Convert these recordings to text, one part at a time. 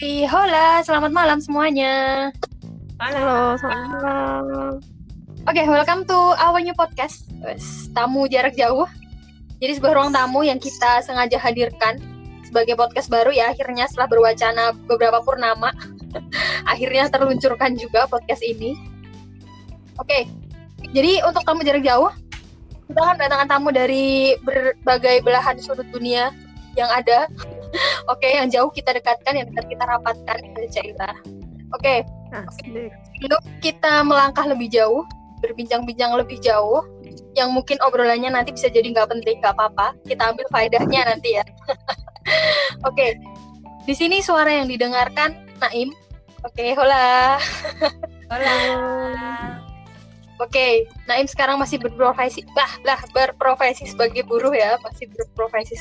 Hai, hola, selamat malam semuanya. Halo, selamat malam. Oke, welcome to our new podcast. Tamu jarak jauh. Jadi sebuah ruang tamu yang kita sengaja hadirkan sebagai podcast baru ya. Akhirnya setelah berwacana beberapa purnama, akhirnya terluncurkan juga podcast ini. Oke, jadi untuk tamu jarak jauh, kita akan mendatangkan tamu dari berbagai belahan sudut dunia yang ada. Oke, yang jauh kita dekatkan, yang dekat kita rapatkan, cerita. Oke, Asik. untuk kita melangkah lebih jauh, berbincang-bincang lebih jauh, yang mungkin obrolannya nanti bisa jadi nggak penting, nggak apa-apa. Kita ambil faedahnya nanti ya. Oke, di sini suara yang didengarkan Naim. Oke, hola. Hola. Oke, Naim sekarang masih berprofesi, bah, lah berprofesi sebagai buruh ya, masih berprofesi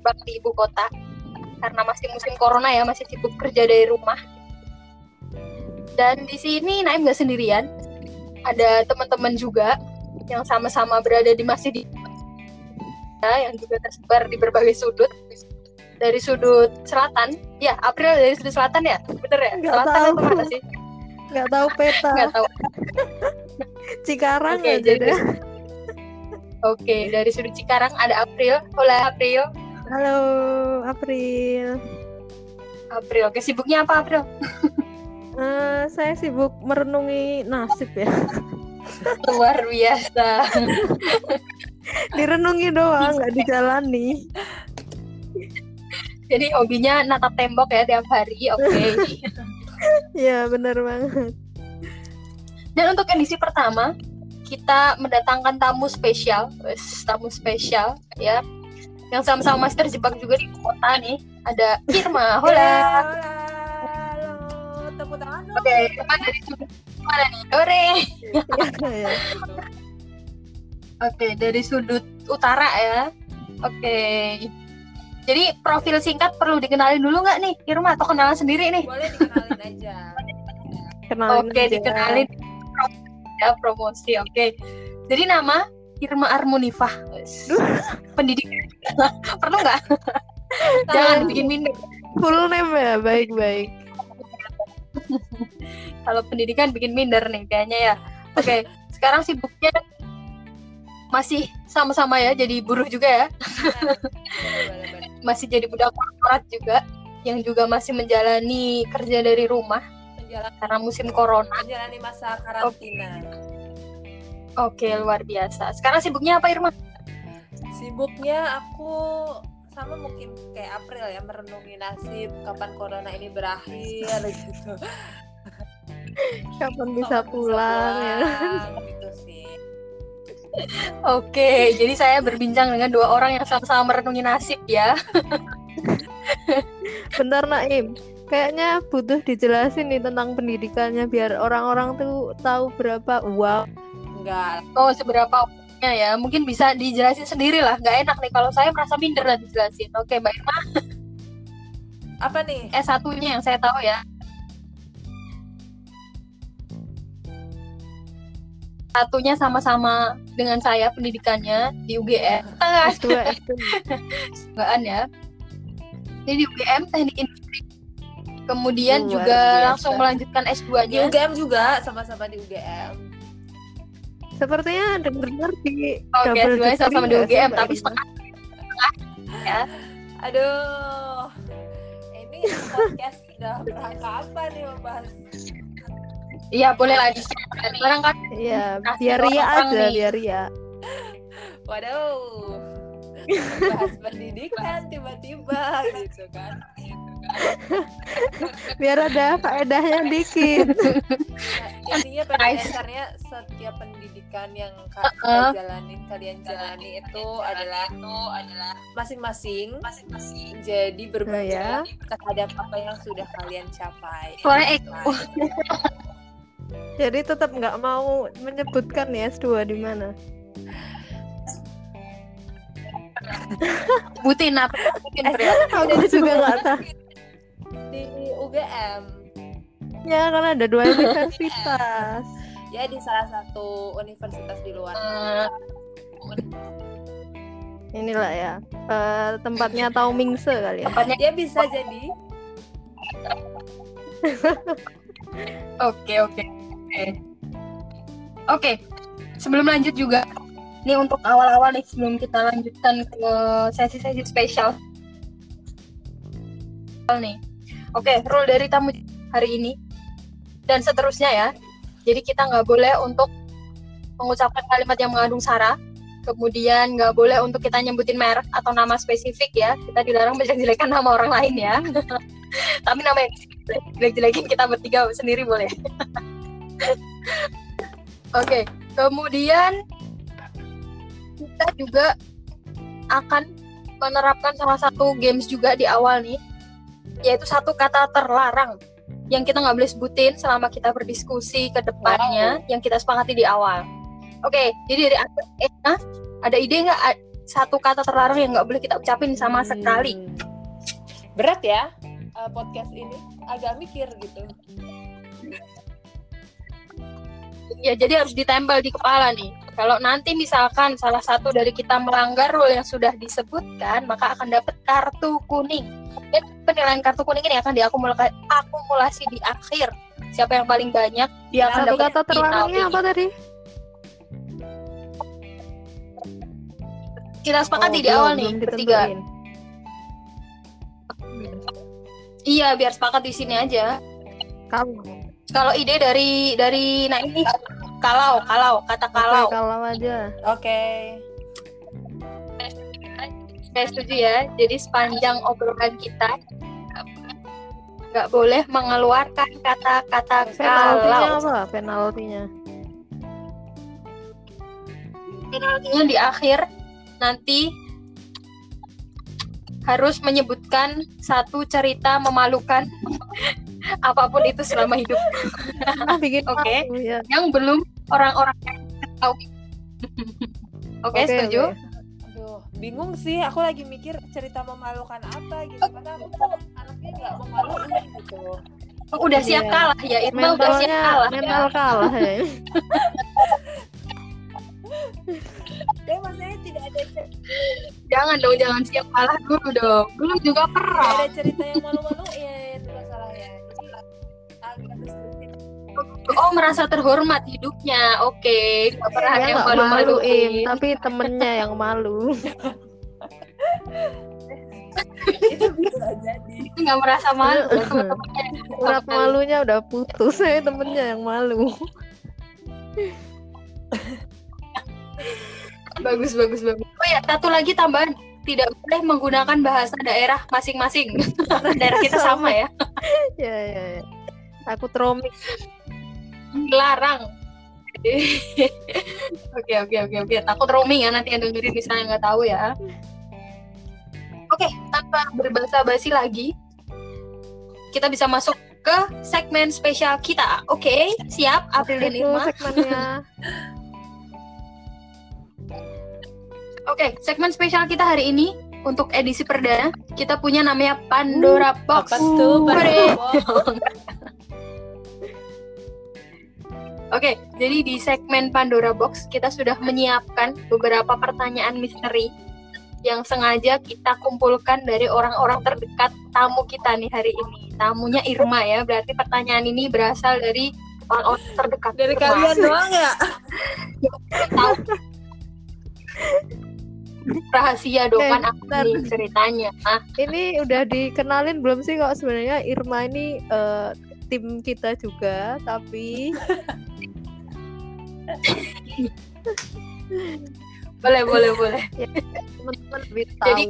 terjebak di ibu kota karena masih musim corona ya, masih sibuk kerja dari rumah. Dan di sini Naim nggak sendirian, ada teman-teman juga yang sama-sama berada di masih di yang juga tersebar di berbagai sudut. Dari sudut selatan, ya April dari sudut selatan ya, bener ya? Nggak selatan tahu. atau mana sih? Nggak tahu peta. Nggak tahu. Cikarang Oke, aja jadi deh. Oke, dari sudut Cikarang ada April. Hola April. Halo, April. April. Oke, sibuknya apa April? Eh, saya sibuk merenungi nasib ya. Luar biasa. Direnungi doang, nggak dijalani. Jadi hobinya natap tembok ya tiap hari. Oke. Ya, bener banget. Dan untuk edisi pertama, kita mendatangkan tamu spesial, tamu spesial ya. Yang sama-sama masih terjebak juga di kota nih. Ada Irma. Hola. Hola. Halo. Tepuk tangan dong. Oke, Irma dari sudut mana nih? Ore. Oke, dari sudut utara ya. Oke. Jadi profil singkat perlu dikenalin dulu nggak nih, Irma atau kenalan sendiri nih? Boleh dikenalin aja. Kenalin Oke, aja. dikenalin ya promosi. Oke. Jadi nama Irma Armunifah. Pendidikan. Perlu nggak? Jangan bikin minder. Full name ya, baik-baik. Kalau pendidikan bikin minder nih kayaknya ya. Oke, sekarang sibuknya masih sama-sama ya jadi buruh juga ya. Boleh-boleh. Masih jadi budak korporat juga yang juga masih menjalani kerja dari rumah Menjalani, karena musim corona. menjalani masa karantina. Oke, luar biasa. Sekarang sibuknya apa Irma? Sibuknya aku sama mungkin kayak April ya merenungi nasib kapan corona ini berakhir gitu. Kapan bisa Kapan pulang ya? pulang, gitu sih. Oke, jadi saya berbincang dengan dua orang yang sama-sama merenungi nasib ya. Bentar Naim, kayaknya butuh dijelasin nih tentang pendidikannya biar orang-orang tuh tahu berapa uang. Enggak. Oh, seberapa ya? Mungkin bisa dijelasin sendiri lah. Nggak enak nih kalau saya merasa minder lah dijelasin. Oke, Mbak Irma, Apa nih? S1-nya yang saya tahu ya. Satunya sama-sama dengan saya pendidikannya di UGM. Tengah S2, S2. Enggak ya. Ini di UGM Teknik Industri. Kemudian Luar juga biasa. langsung melanjutkan Di S2-nya. UGM juga sama-sama di UGM. Sepertinya dengar di Oke, double S2 sama-sama di UGM, tapi Irma? setengah ya. Aduh. Ini podcast udah berangka apa nih membahas Iya, boleh lah di Barang kan Iya, biar ria aja, nih. biar ria. Waduh. Bahas pendidikan tiba-tiba gitu kan. Biar ada faedahnya dikit. Nah, intinya pada dasarnya setiap pendidikan yang ka- Uh-uh. kita jalanin kalian jalani itu adalah itu adalah masing-masing masing-masing jadi berbagi ya. terhadap apa yang sudah kalian capai. Eko. Jadi tetap nggak mau menyebutkan ya S2 di mana. Butin apa? Butin Eh. Aku juga nggak tahu. Di UGM Ya kan ada dua universitas. ya di salah satu universitas di luar. Eh, Inilah ya eh, tempatnya Tau Mingse kali ya. tempatnya Dia bisa jadi Oke, oke. Oke. Oke. Sebelum lanjut juga nih untuk awal-awal nih sebelum kita lanjutkan ke sesi-sesi spesial nih. Oke, rule dari tamu hari ini dan seterusnya ya. Jadi kita nggak boleh untuk mengucapkan kalimat yang mengandung sara. Kemudian nggak boleh untuk kita nyebutin merek atau nama spesifik ya. Kita dilarang menjelek-jelekan nama orang lain ya. Tapi nama yang jelek-jelekin kita bertiga sendiri boleh. Oke, kemudian kita juga akan menerapkan salah satu games juga di awal nih, yaitu satu kata terlarang yang kita nggak boleh sebutin selama kita berdiskusi ke depannya yang kita sepakati di awal. Oke, jadi dari eh, nah, ada ide nggak satu kata terlarang yang nggak boleh kita ucapin sama sekali? Hmm. Berat ya uh, podcast ini, agak mikir gitu. Ya, jadi harus ditempel di kepala nih. Kalau nanti misalkan salah satu dari kita melanggar rule yang sudah disebutkan, maka akan dapat kartu kuning. Dan penilaian kartu kuning ini akan diakumulasi akumulasi di akhir. Siapa yang paling banyak, dia akan dapat kata terlarangnya apa tadi? Kita sepakati Oh, di awal nih, bertiga. Iya, biar sepakat di sini aja. Kamu. Kalau ide dari dari nah ini kalau kalau kata kalau Oke, kalau aja. Oke. saya setuju ya. Jadi sepanjang obrolan kita nggak boleh mengeluarkan kata-kata Penaltinya kalau. apa? Penaltinya. Penaltinya di akhir nanti harus menyebutkan satu cerita memalukan apa pun itu selama hidup Oke. malu, ya. yang belum orang-orang tahu. Oke, Oke, setuju? oke. Aduh, bingung sih. Aku lagi mikir cerita memalukan apa gitu. Karena aku anaknya nggak memalukan gitu. Oh, udah siap Iya. kalah ya, Irma udah siap Mentalnya kalah. ya. mental kalah ya. Tapi maksudnya tidak ada cerita, Jangan dong, jangan siap kalah dulu dong. Belum juga tidak perang. ada cerita yang malu-maluin Oh, merasa terhormat hidupnya. Oke, nggak pernah Dia yang nggak maluin, malu-maluin. tapi temennya yang malu. Itu bisa jadi. Nggak merasa malu. teman-temannya. Urat malunya udah putus, saya temennya yang malu. Bagus, bagus, bagus. Oh ya, satu lagi tambahan. Tidak boleh menggunakan bahasa daerah masing-masing. daerah kita sama ya. ya ya ya. Aku tromik. Dilarang. Oke, oke, oke, oke. Takut roaming ya nanti yang dengerin misalnya nggak tahu ya. Oke, tanpa berbahasa basi lagi, kita bisa masuk ke segmen spesial kita. Oke, siap? April dan Irma. segmennya. Oke, segmen spesial kita hari ini untuk edisi perdana kita punya namanya Pandora Box. Apa tuh? Pandora Oke, jadi di segmen Pandora Box kita sudah menyiapkan beberapa pertanyaan misteri yang sengaja kita kumpulkan dari orang-orang terdekat tamu kita nih hari ini. Tamunya Irma ya, berarti pertanyaan ini berasal dari orang-orang terdekat. Dari Irma. kalian doang ya? Tahu. Rahasia kan aku nih ceritanya. Ah, Ini udah dikenalin belum sih kok sebenarnya Irma ini eh, tim kita juga, tapi boleh, boleh, boleh. teman-teman lebih tahu. Jadi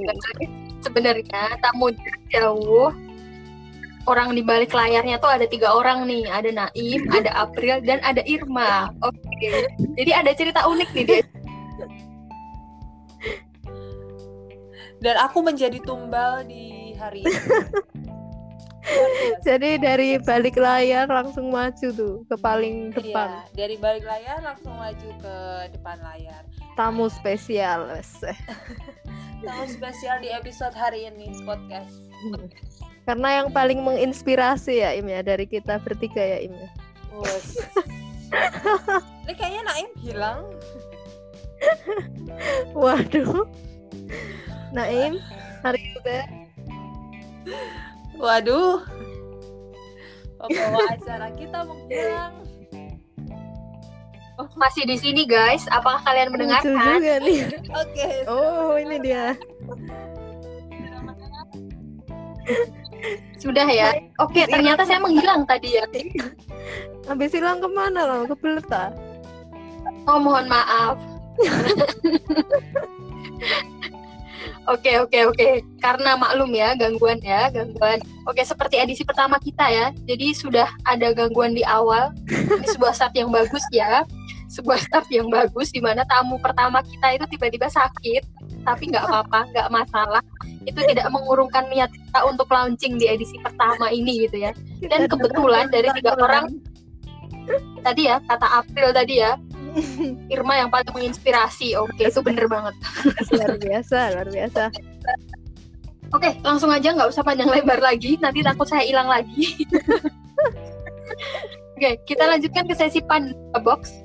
sebenarnya tamu jauh orang di balik layarnya tuh ada tiga orang nih, ada Naim, ada April, dan ada Irma. Oke, jadi ada cerita unik nih dia. Dan aku menjadi tumbal di hari ini. Jadi dari balik layar langsung maju tuh ke paling depan. Iya, dari balik layar langsung maju ke depan layar. Tamu spesial. wes. Tamu spesial di episode hari ini podcast. Karena yang paling menginspirasi ya Im ya dari kita bertiga ya Im. ya. Ini kayaknya Naim hilang. Waduh. Naim, hari juga. Waduh. pembawa acara kita menghilang. Masih di sini guys. Apakah kalian Lucu mendengarkan? juga nih. Oke. Oh, ini dia. Sudah ya. Oke, ternyata saya menghilang tadi ya. Habis hilang ke mana lo? Ke Beleta? Oh, mohon maaf. Oke, oke, oke. Karena maklum ya, gangguan ya, gangguan. Oke, seperti edisi pertama kita ya. Jadi sudah ada gangguan di awal. Ini sebuah start yang bagus ya. Sebuah start yang bagus di mana tamu pertama kita itu tiba-tiba sakit, tapi nggak apa-apa, nggak masalah. Itu tidak mengurungkan niat kita untuk launching di edisi pertama ini gitu ya. Dan kebetulan dari tiga orang tadi ya, kata April tadi ya, Irma yang paling menginspirasi. Oke, itu bener banget. luar biasa, luar biasa. Oke, langsung aja nggak usah panjang lebar lagi. Nanti takut saya hilang lagi. Oke, kita lanjutkan ke sesi Panda Box.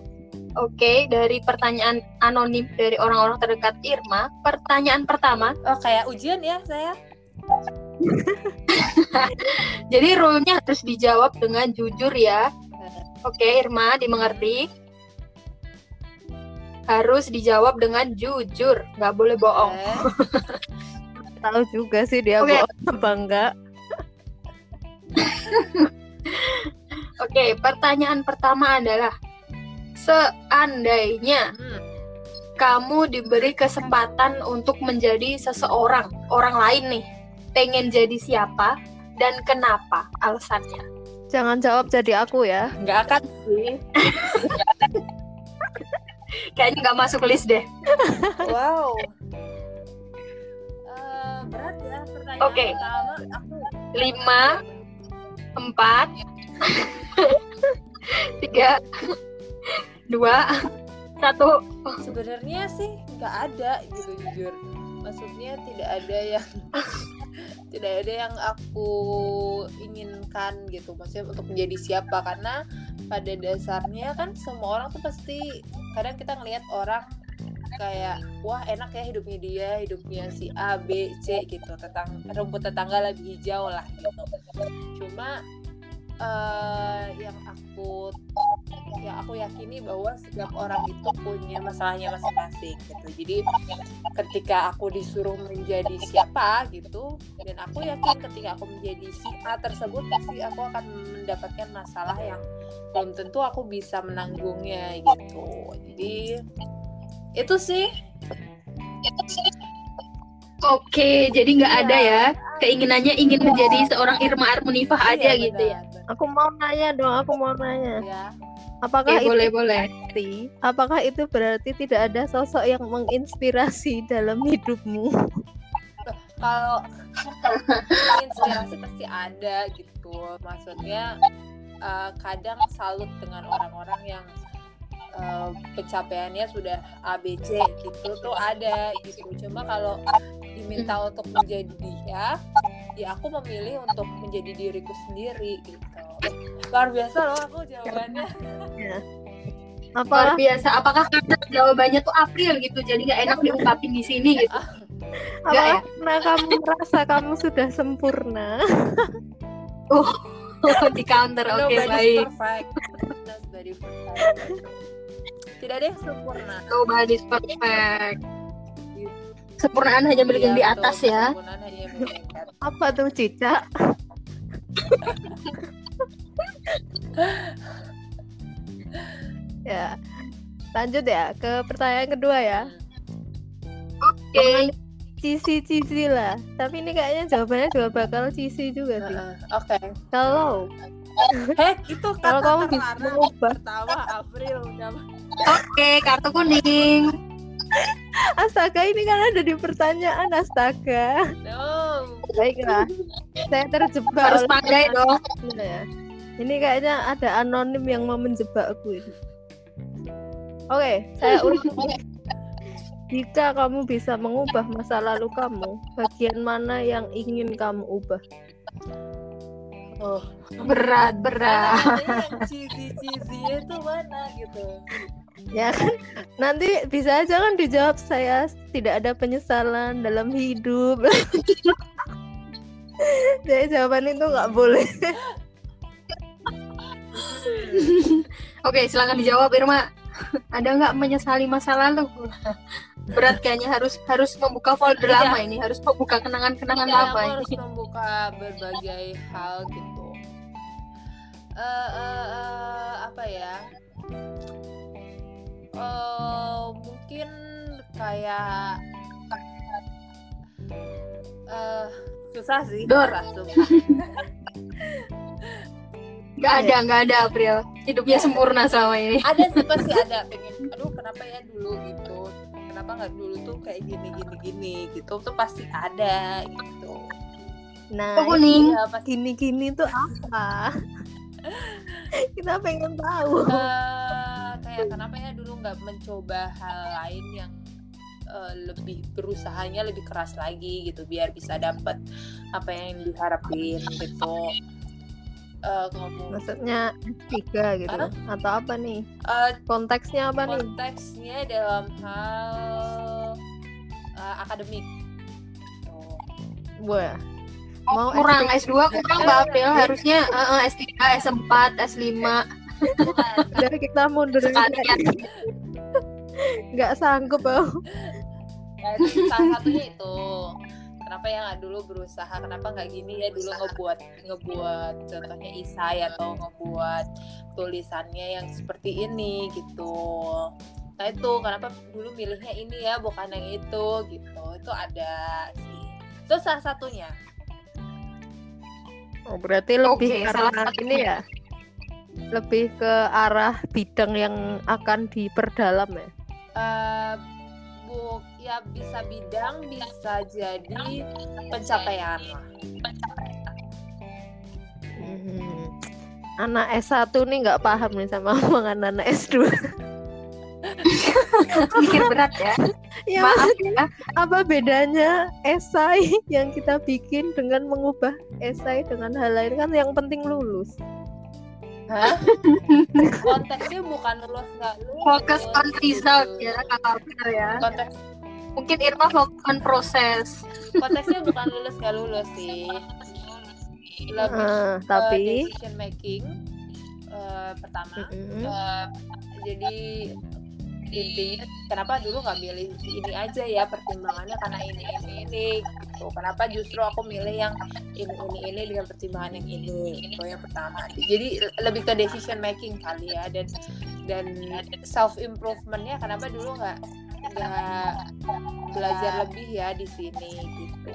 Oke, dari pertanyaan anonim dari orang-orang terdekat Irma. Pertanyaan pertama, Oh kayak ujian ya saya. jadi rule-nya harus dijawab dengan jujur ya. Oke, Irma, dimengerti? Harus dijawab dengan jujur, nggak boleh bohong. Eh, Tahu juga sih dia Oke. bohong apa enggak. Oke, pertanyaan pertama adalah seandainya hmm. kamu diberi kesempatan untuk menjadi seseorang, orang lain nih, pengen jadi siapa dan kenapa alasannya? Jangan jawab jadi aku ya. nggak akan sih. Kayaknya nggak masuk list deh. Wow. Eh, berat ya pertanyaan pertama. Aku Lima, empat, tiga, dua, satu. sebenarnya sih nggak ada gitu jujur. Maksudnya tidak ada yang tidak ada yang aku inginkan gitu. Maksudnya untuk menjadi siapa karena pada dasarnya kan semua orang tuh pasti kadang kita ngelihat orang kayak wah enak ya hidupnya dia hidupnya si A B C gitu tentang rumput tetangga lebih hijau lah gitu cuma eh, yang aku yang aku yakini bahwa setiap orang itu punya masalahnya masing-masing gitu. Jadi ketika aku disuruh menjadi siapa gitu dan aku yakin ketika aku menjadi si A tersebut pasti aku akan mendapatkan masalah yang belum tentu aku bisa menanggungnya gitu. Jadi itu sih. Oke, jadi nggak Iya. ada ya keinginannya ingin menjadi seorang Irma Armunifah aja Iya, gitu ya. Aku mau nanya dong, aku mau nanya. ya Apakah Oke, itu boleh boleh. berarti, apakah itu berarti tidak ada sosok yang menginspirasi dalam hidupmu? kalau inspirasi pasti ada gitu maksudnya eh, kadang salut dengan orang-orang yang eh, pencapaiannya sudah ABC gitu tuh ada gitu cuma kalau diminta untuk menjadi dia ya aku memilih untuk menjadi diriku sendiri gitu luar biasa loh aku jawabannya Luar Apakah biasa. Apakah karena jawabannya tuh April gitu, jadi nggak enak diungkapin di sini gitu? Nggak ya? apakah karena kamu merasa kamu sudah sempurna? di counter, oke Nobody's baik. perfect perfect. tidak ada yang sempurna Nobody's perfect. Sempurnaan hanya milik yang di Iya, atas betul. ya. Kesempurnaan hanya milik yang di atas. Apa tuh Cica? ya. Lanjut ya ke pertanyaan kedua ya. Oke. Cici-cici lah. Tapi ini kayaknya jawabannya juga bakal cici juga sih. Heeh, Oke. Kalau Heh, itu Kalau kata kamu bisa mengubah. pertama April udah Oke, kartu kuning. astaga ini kan ada di pertanyaan astaga. no. Baiklah. Saya terjebak Harus pandai dong. pertanyaan ya. Ini kayaknya ada anonim yang mau menjebakku ini. Oke, saya ulang. Jika kamu bisa mengubah masa lalu kamu, bagian mana yang ingin kamu ubah? Oh, Berat, berat. Cheesy-cheesy itu mana gitu. Ya kan, nanti bisa aja kan dijawab saya tidak ada penyesalan dalam hidup. Jadi jawaban itu nggak boleh. Oke, silakan dijawab Irma. Ada nggak menyesali masa lalu? Berat kayaknya harus harus membuka folder Iya. lama ini, harus membuka kenangan-kenangan Ya, lama aku harus ini. membuka berbagai hal gitu. Eh, eh, eh, apa ya? Eh, mungkin kayak eh susah sih. Dor. susah, susah. Nggak ada, nggak ada April. Hidupnya sempurna selama ini. ada sih pasti ada pengen aduh kenapa ya dulu gitu kenapa nggak dulu tuh kayak gini gini gini gitu tuh pasti ada gitu Nah, Kok kuning? Iya, pasti gini-gini tuh apa? Kita pengen tahu. Eh, kayak kenapa ya dulu nggak mencoba hal lain yang eh, lebih berusahanya lebih keras lagi gitu biar bisa dapat apa yang diharapin gitu Eh, kamu Maksudnya S3 gitu Hah? atau apa nih? Eh, Konteksnya apa nih? konteksnya dalam hal eh, akademik Tuh. Wah. Oh, Mau kurang S2 kurang Mbak April, Iya. harusnya eh, eh, S3, S4, S5 Dari kita mundur sekalian. nggak sanggup oh. Ya, salah satunya itu kenapa ya nggak dulu berusaha kenapa nggak gini ya dulu ngebuat ngebuat contohnya isai atau ngebuat tulisannya yang seperti ini gitu. Nah itu kenapa dulu milihnya ini ya bukan yang itu gitu. Itu ada sih. Itu salah satunya. Oh, berarti lebih Oke, salah ini ya. Lebih ke arah bidang yang akan diperdalam ya. Eh, bu ya bisa bidang bisa jadi pencapaian lah Hmm. Anak S1 nih nggak paham nih sama omongan anak S2. Mikir berat ya. ya, Maaf ya. apa bedanya esai yang kita bikin dengan mengubah esai dengan hal lain kan yang penting lulus. Hah? konteksnya bukan lulus nggak lulus Fokus on result ya, Kakak ya. konteks Mungkin Irma fokus on proses. konteksnya bukan lulus nggak lulus sih. Lebih ke tapi decision making eh, pertama. Mm-mm. Eh, jadi intinya kenapa dulu nggak milih ini aja ya pertimbangannya? Karena ini ini ini gitu. Kenapa justru aku milih yang ini ini ini dengan pertimbangan yang ini itu yang pertama. Jadi lebih ke decision making kali ya dan dan self improvementnya kenapa dulu nggak nggak belajar lebih ya di sini gitu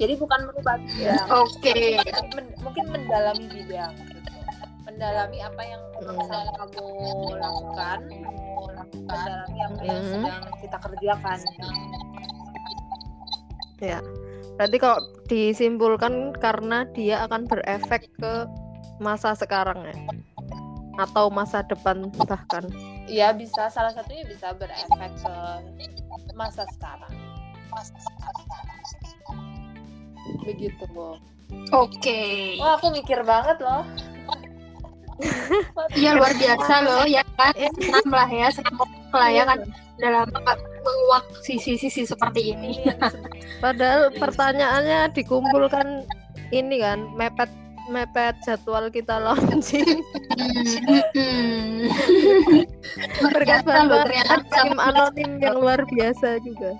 jadi bukan merubah bidang Oke. men- mungkin mendalami bidang gitu. mendalami apa yang emang Hmm. sedang kamu lakukan mendalami apa yang Hmm. sedang kita kerjakan Berarti kalau disimpulkan karena dia akan berefek ke masa sekarang ya. Atau masa depan bahkan. ya bisa salah satunya bisa berefek ke masa sekarang begitu bu Oke. wah aku mikir banget loh Iya luar biasa loh ya kan. Senang lah ya, senang lah ya kan. Dalam menguak sisi-sisi seperti ini. disebut Padahal pertanyaannya dikumpulkan ini kan mepet mepet jadwal kita launching. Berkat bantuan ternyata tim anonim yang luar biasa juga.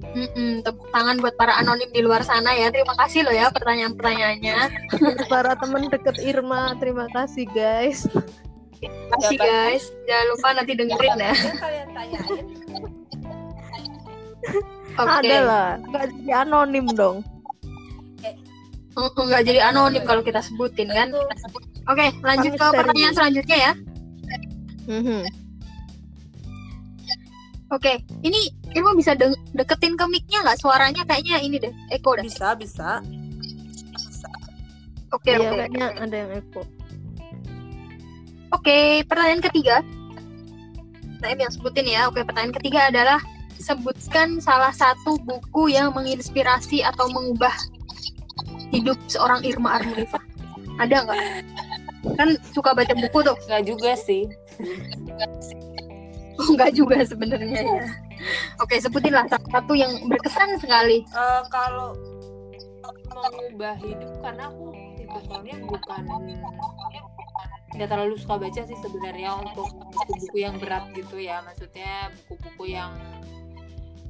Mm-mm, tepuk tangan buat para anonim di luar sana ya. Terima kasih loh ya pertanyaan-pertanyaannya. Para teman deket Irma, terima kasih guys. Terima kasih guys. Jangan lupa nanti dengerin ya. kalian tanyain Oke. Ada lah, nggak jadi anonim dong. Nggak jadi anonim kalau kita sebutin kan. Oke, lanjut ke pertanyaan selanjutnya ya. Mhm. Oke, ini Irma bisa de- deketin ke mic-nya nggak? Suaranya kayaknya ini deh, Eko dah. bisa bisa Oke, Iya, oke. kayaknya ada yang echo. Oke, pertanyaan ketiga. Saya yang sebutin ya. Oke, pertanyaan ketiga adalah sebutkan salah satu buku yang menginspirasi atau mengubah hidup seorang Irma Armunifah. Ada nggak? Kan suka baca buku tuh. nggak juga sih Oh, nggak juga sebenarnya ya. Oke, sebutinlah satu yang berkesan sekali. Eh, kalau mengubah hidup karena aku soalnya bukan nggak terlalu suka baca sih sebenarnya untuk buku-buku yang berat gitu ya maksudnya buku-buku yang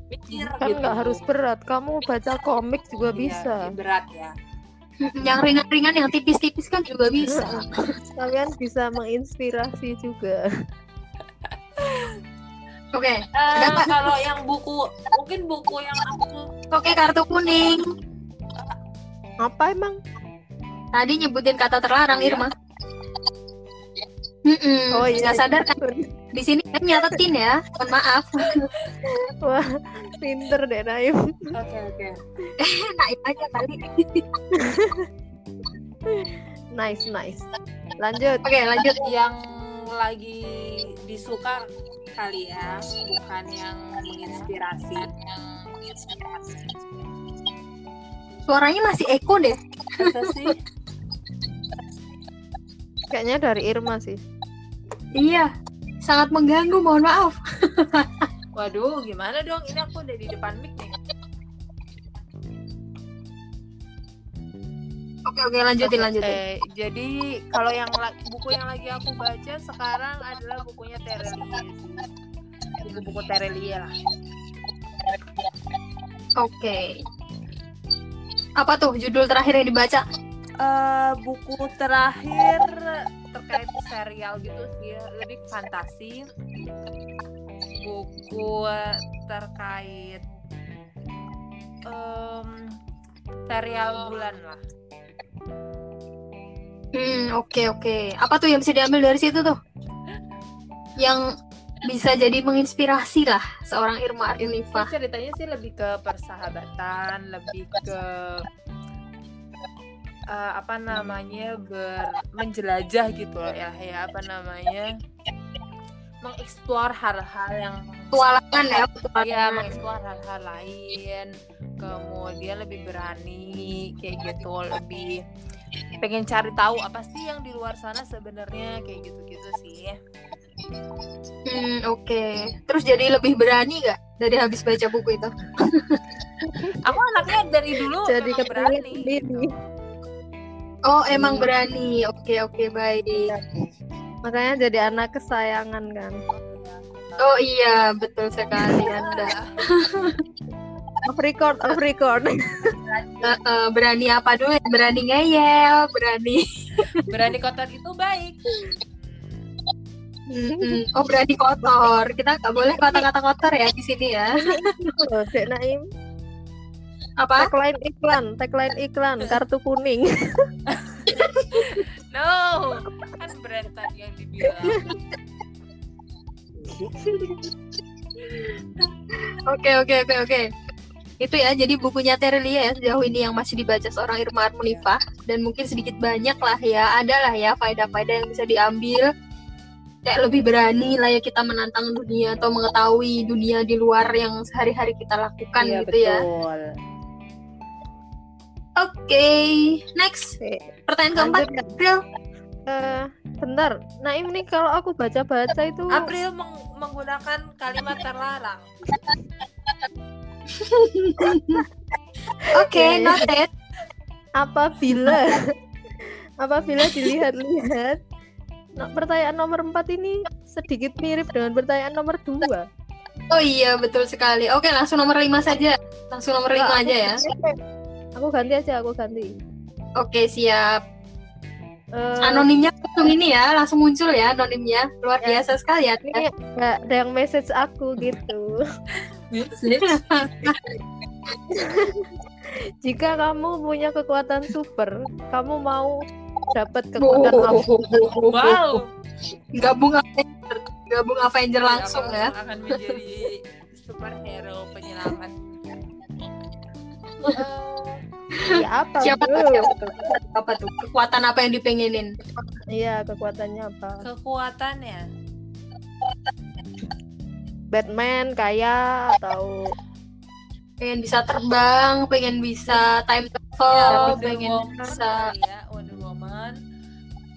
mikir kan gitu nggak harus berat kamu baca komik juga Iya, bisa berat ya yang ringan-ringan yang tipis-tipis kan juga bisa. Kalian bisa menginspirasi juga. Oke Eh, Kenapa? kalau yang buku mungkin buku yang aku oke kartu kuning. Apa emang? Tadi nyebutin kata terlarang. Irma Mm-mm, oh iya. Nggak sadar kan? Di sini kan nyatetin ya. Mohon maaf. Wah pinter deh Naim. Oke oke. Naik aja kali. Nice nice. Lanjut. Oke lanjut. Yang lagi disuka kali ya bukan yang menginspirasi. Suaranya masih eko deh. Masa sih? Kayaknya dari Irma sih iya sangat mengganggu mohon maaf. Waduh gimana dong? Ini aku udah di depan mic nih. Oke oke lanjutin Oke, lanjutin. eh, jadi kalau yang la- buku yang lagi aku baca sekarang adalah bukunya Terelie. Buku-buku Terelie lah. Oke. Apa tuh judul terakhir yang dibaca? Eh, buku terakhir terkait serial gitu sih lebih fantasi buku terkait em, serial bulan lah Hmm, oke oke. Apa tuh yang bisa diambil dari situ tuh? Yang bisa jadi menginspirasi lah seorang Irma Arunifah. ceritanya sih lebih ke persahabatan lebih ke eh, apa namanya ber menjelajah gitu loh ya ya apa namanya mengeksplor hal-hal yang Petualangan ya, ya petualangan. mengeksplor hal-hal lain kemudian lebih berani kayak gitu lebih pengen cari tahu apa sih yang di luar sana sebenarnya kayak gitu-gitu sih Hmm, oke. Terus jadi lebih berani gak dari habis baca buku itu? aku anaknya dari dulu jadi berani sendiri Oh, emang berani. Oke oke baik. makanya jadi anak kesayangan kan Oh iya, betul sekali Anda. off record off record Eh, eh, berani apa dulu? ya? Berani ngeyel, berani. berani kotor itu baik Mm-mm. Oh, berani kotor. Kita nggak boleh kata-kata kotor ya di sini ya. Oh, Naim Apa? tagline iklan tagline iklan kartu kuning no kan brand tadi yang dibilang Oke oke oke oke. Itu ya jadi bukunya Terelia ya sejauh ini yang masih dibaca seorang Irma Armunifah dan mungkin sedikit banyak lah ya ada lah ya faedah-faedah yang bisa diambil kayak lebih berani lah ya kita menantang dunia atau mengetahui dunia di luar yang sehari-hari kita lakukan Iya, gitu ya. Oke, next pertanyaan keempat lanjut ya. April. Eh, bentar Naim nih kalau aku baca-baca itu April meng- menggunakan kalimat terlarang Oke, Oke. noted. apabila apabila dilihat-lihat no- pertanyaan nomor 4 ini sedikit mirip dengan pertanyaan nomor 2 Oh iya betul sekali. Oke langsung nomor lima saja. Langsung nomor lima aja ya. Aku ganti aja aku ganti Oke siap. Eh, Anonimnya langsung ini ya, langsung muncul ya anonimnya. Luar Ya. biasa sekali ya. ini nggak ada yang message aku gitu jika kamu punya kekuatan super kamu mau dapat kekuatan apa wow Gabung Avenger, gabung Avenger langsung ya. akan menjadi superhero penyelamat Eh, ya apa Siapa tuh? Siapa tuh? Apa tuh? Kekuatan apa yang dipengenin? iya kekuatannya apa kekuatannya Batman kaya atau Pengen bisa terbang, pengen bisa time ya, travel, Wonder pengen Woman bisa kali ya Wonder Woman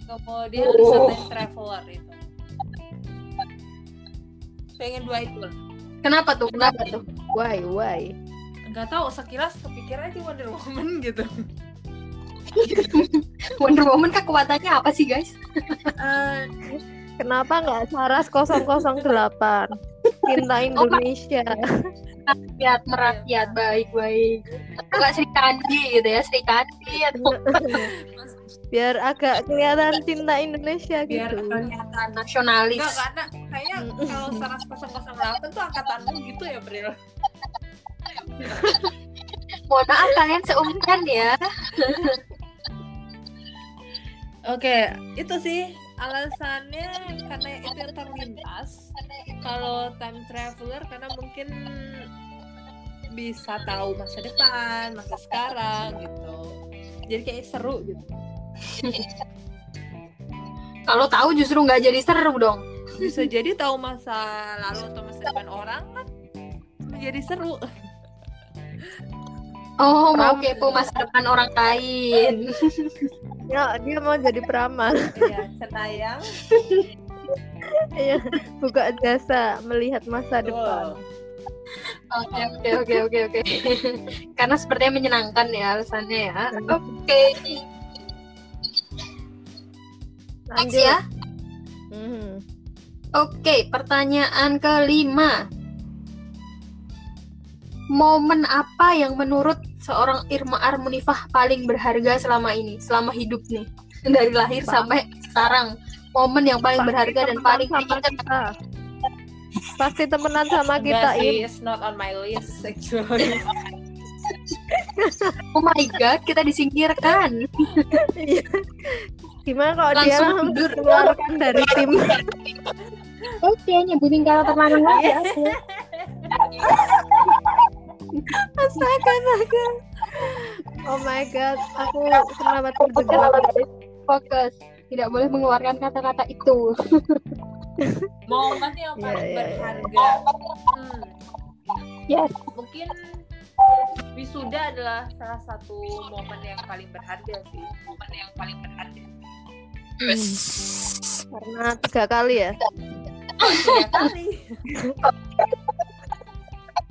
kemudian Oh. bisa time traveler itu pengen dua itu Kenapa tuh? Kenapa tuh? why why nggak tahu sekilas kepikir aja Wonder Woman gitu Wonder Woman kekuatannya apa sih guys? Eh, Kenapa nggak Saras 008? Cinta Indonesia. Rakyat merakyat baik baik. Enggak Sri Kandi gitu ya Sri Kandi Biar agak kelihatan cinta Indonesia biar gitu. kelihatan nasionalis. Enggak, karena kayaknya kalau Saras 008 tuh angkatanmu gitu ya, Bril. Mohon maaf kalian seumuran ya. Oke, itu sih alasannya karena itu yang terlintas. Kalau time traveler karena mungkin bisa tahu masa depan, masa sekarang gitu. Jadi kayak seru gitu. Kalau tahu justru nggak jadi seru dong. Bisa jadi tahu masa lalu atau masa depan orang kan menjadi seru. Oh, mau kepo masa depan orang lain. Ya, dia mau jadi peramal. Iya, cenayang. Iya, buka jasa melihat masa depan. Oke, oke, oke, oke, oke. Karena sepertinya menyenangkan ya alasannya ya. Oke. Next Lanjut. ya. Mhm. Oke, pertanyaan kelima. Momen apa yang menurut seorang Irma Armunifah paling berharga selama ini, selama hidup nih, dari lahir sampai sekarang? Momen yang paling Pasti berharga dan paling sama diingat. kita. Pasti temenan sama kita, Enggak sih, it's not on my list actually. Oh my god, kita disingkirkan. Iya. Gimana kalau dia Langsung dikeluarkan dari tim? Oke, nyebutin karakter lanang aja. Astaga, astaga. Oh my god, aku kenapa terjebak? Fokus. Tidak boleh mengeluarkan kata-kata itu. Momen yang paling iya, iya. berharga. Hmm. Yes. Mungkin wisuda adalah salah satu momen yang paling berharga sih. Momen yang paling berharga. Karena tiga kali ya. Tiga kali.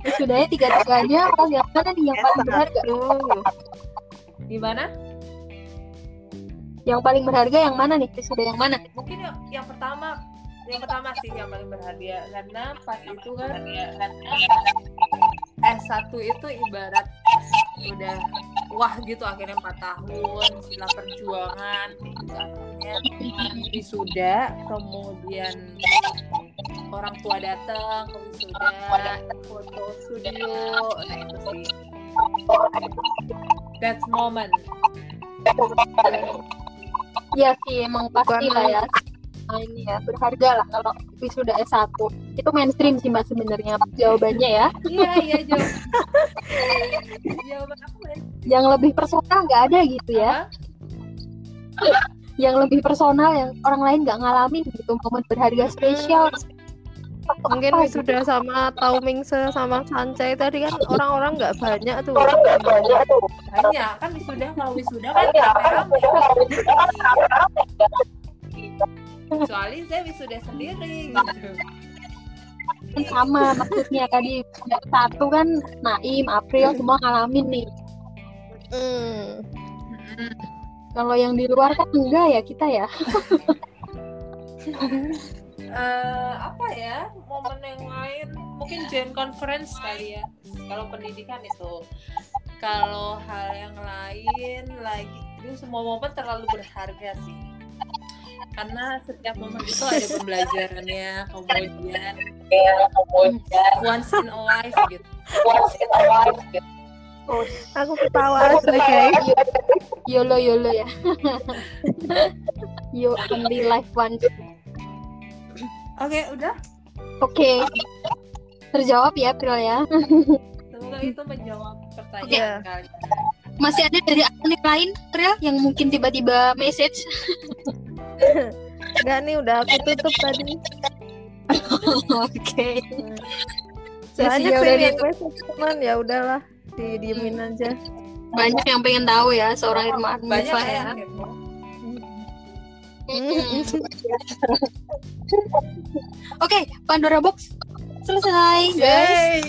Sudahnya tiga-tiganya atau yang mana nih yang paling berharga? Tuh. Gimana? Yang paling berharga yang mana nih? Sudah yang mana? Mungkin yang, yang pertama yang pertama sih yang paling berharga karena pas itu kan S1 itu ibarat udah wah gitu akhirnya 4 tahun sila perjuangan gitu akhirnya wisuda kemudian orang tua datang ke wisuda foto studio. Nah itu sih. That's moment. Iya sih, emang pasti Bukan lah ya. Nah, ini ya berharga lah kalau wisuda S1 itu mainstream sih mbak sebenarnya jawabannya ya. Iya iya jawab jawaban aku ya yang lebih personal nggak ada gitu ya. Yang lebih personal yang orang lain nggak ngalamin gitu momen berharga spesial Mungkin Apa sudah sama Taumingse sama Sancai tadi kan orang-orang nggak banyak tuh. Banyak kan wisuda kalau wisuda kan rame-rame. Kecuali saya wisuda sendiri gitu. Sama maksudnya tadi satu kan Naim April semua ngalamin nih Hmm. kalau yang di luar kan enggak ya kita ya Eh, apa ya momen yang lain? Mungkin joint conference kali ya. Kalau pendidikan itu. Kalau hal yang lain lagi itu semua momen terlalu berharga sih. Karena setiap momen itu ada pembelajarannya kemudian once in a life gitu. Aku ketawa guys. yolo yolo ya. Yo only life once oke udah oke terjawab ya April ya semoga itu menjawab pertanyaan Iya. kalian masih ada dari akun yang lain April yang mungkin tiba-tiba message Enggak nih udah aku tutup tadi. oke Banyak sesinya sih udah message, cuman ya udahlah didiemin aja. banyak yang pengen tahu ya seorang Irma banyak ya ya. Oke, Pandora Box selesai, guys.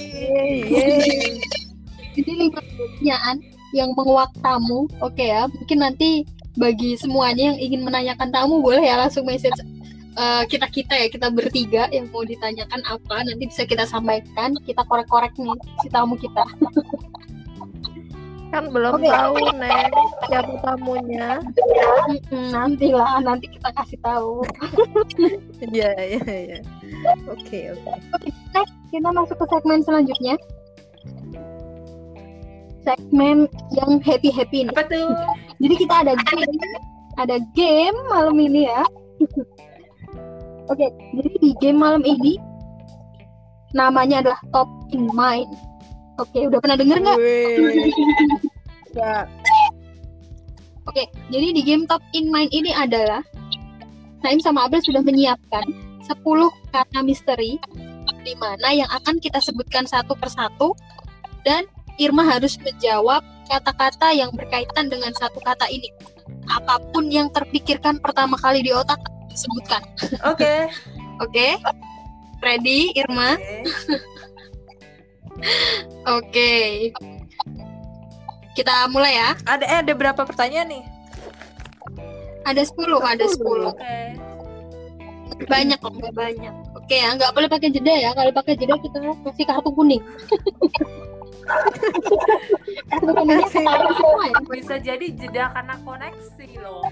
Jadi lima pertanyaan yang menguak tamu. Oke ya, mungkin nanti bagi semuanya yang ingin menanyakan tamu boleh ya langsung message eh, kita kita ya kita bertiga yang mau ditanyakan apa. Nanti bisa kita sampaikan kita korek-korek nih si tamu kita Kan belum Oke. tahu Neng siapa tamunya. Mm-mm, nantilah nanti kita kasih tahu Iya iya iya. Oke oke. next kita masuk ke segmen selanjutnya segmen yang happy happy nih Apa tuh? jadi kita ada game ada game malam ini ya oke jadi di game malam ini namanya adalah top in mind oke udah pernah denger nggak Oke, jadi di game Top in Mind ini adalah Naim sama Abel sudah menyiapkan 10 kata misteri di mana yang akan kita sebutkan satu persatu dan Irma harus menjawab kata-kata yang berkaitan dengan satu kata ini. Apa pun yang terpikirkan pertama kali di otak sebutkan. Oke. Oke? Ready, Irma? Oke. Kita mulai ya. Ada eh, ada berapa pertanyaan nih? Ada 10, ada 10. Oke. banyak kok nggak banyak oke ya nggak boleh pakai jeda ya kalau pakai jeda kita kasih kartu kuning kartu kuningnya semua ya Bisa jadi jeda karena koneksi loh.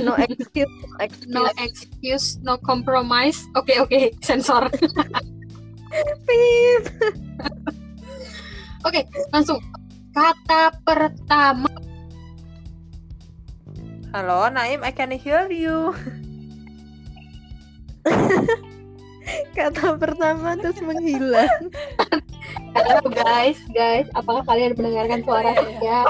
no excuse, no excuse. no excuse no compromise oke oke sensor Pip. oke langsung kata pertama Halo, Naim, I can hear you. Kata pertama terus menghilang. halo guys guys apakah kalian mendengarkan suara saya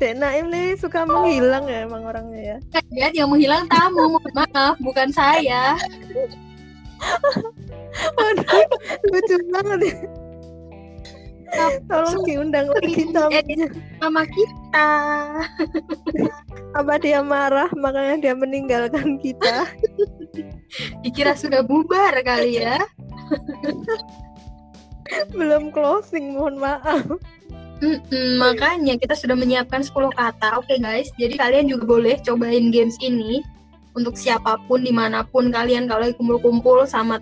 Dek Naim nih suka menghilang ya emang orangnya ya. lihat yang menghilang tamu mohon maaf bukan saya Aduh, lucu banget ya. Tolong diundang lagi tamunya. sama kita Apa dia marah makanya dia meninggalkan kita? dikira sudah bubar kali ya Belum closing, mohon maaf. Mm-mm, makanya kita sudah menyiapkan 10 kata. Oke guys, jadi kalian juga boleh cobain games ini untuk siapa pun di mana pun kalian kalau kumpul-kumpul sama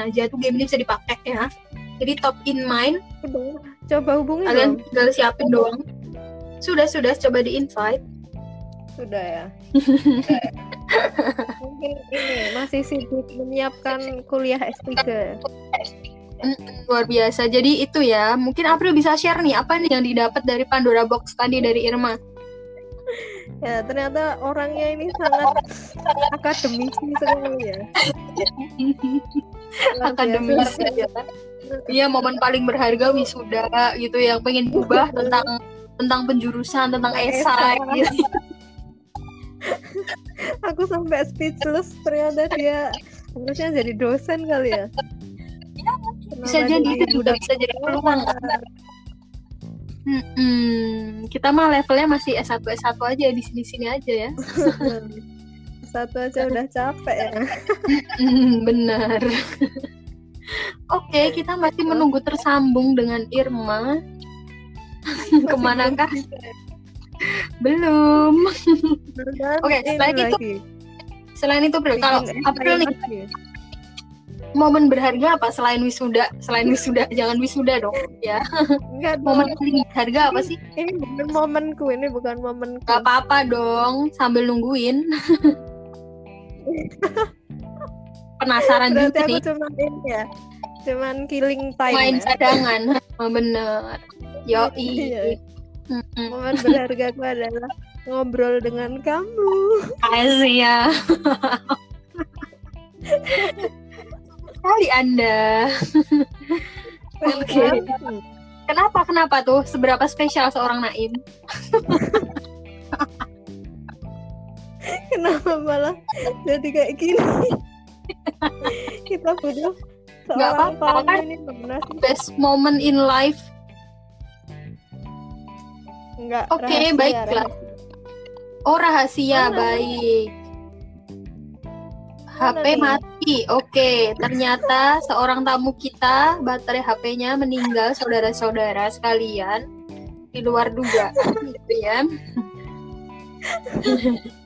aja tuh game ini bisa dipakai ya. Jadi top in mind Coba hubungi kalian dong. tinggal siapin doang. Sudah sudah coba di invite. Sudah ya. Mungkin ini masih sibuk menyiapkan kuliah S3. Mm-mm, luar biasa. Jadi itu ya. Mungkin April bisa share nih apa nih yang didapat dari Pandora Box tadi dari Irma. Ya, ternyata orangnya ini sangat akademisi sekali ya. Akademis ya. Iya momen paling berharga wisuda gitu yang pengen ubah tentang tentang penjurusan tentang esai gitu. Aku sampai speechless ternyata dia harusnya jadi dosen kali ya. Bisa Kenapa jadi itu juga bisa jadi peluang. Mm-mm. Kita mah levelnya masih S1 S1 aja di sini-sini aja ya. Satu aja udah capek ya. Benar. Oke, kita masih menunggu tersambung dengan Irma. Ke manakah? Belum. Oke, Ini selain itu. Selain itu, April, kalau Bikin April nih lagi. momen berharga apa selain wisuda? Selain wisuda, jangan wisuda dong. Ya, Enggak momen paling berharga apa sih? Ini bukan momenku, ini bukan momenku. Gak apa-apa dong, sambil nungguin. Penasaran Berarti juga aku nih, cuma ini ya. Cuman killing time main ya. cadangan. Oh, bener. Yoi. Iya. Mm-mm. Momen berharga aku adalah ngobrol dengan kamu. Asik ya. Kali Anda. Oke. Hmm. Kenapa? Kenapa tuh? Seberapa spesial seorang Naim? Kenapa malah jadi kayak gini? Kita butuh seorang tamu kan? ini sih? Best moment in life. Enggak. Oke, rahasia, baiklah. rahasia. Oh rahasia, Mana? baik. HP nih? mati. Oke, ternyata seorang tamu kita baterai HP-nya meninggal saudara-saudara sekalian di luar dugaan gitu ya.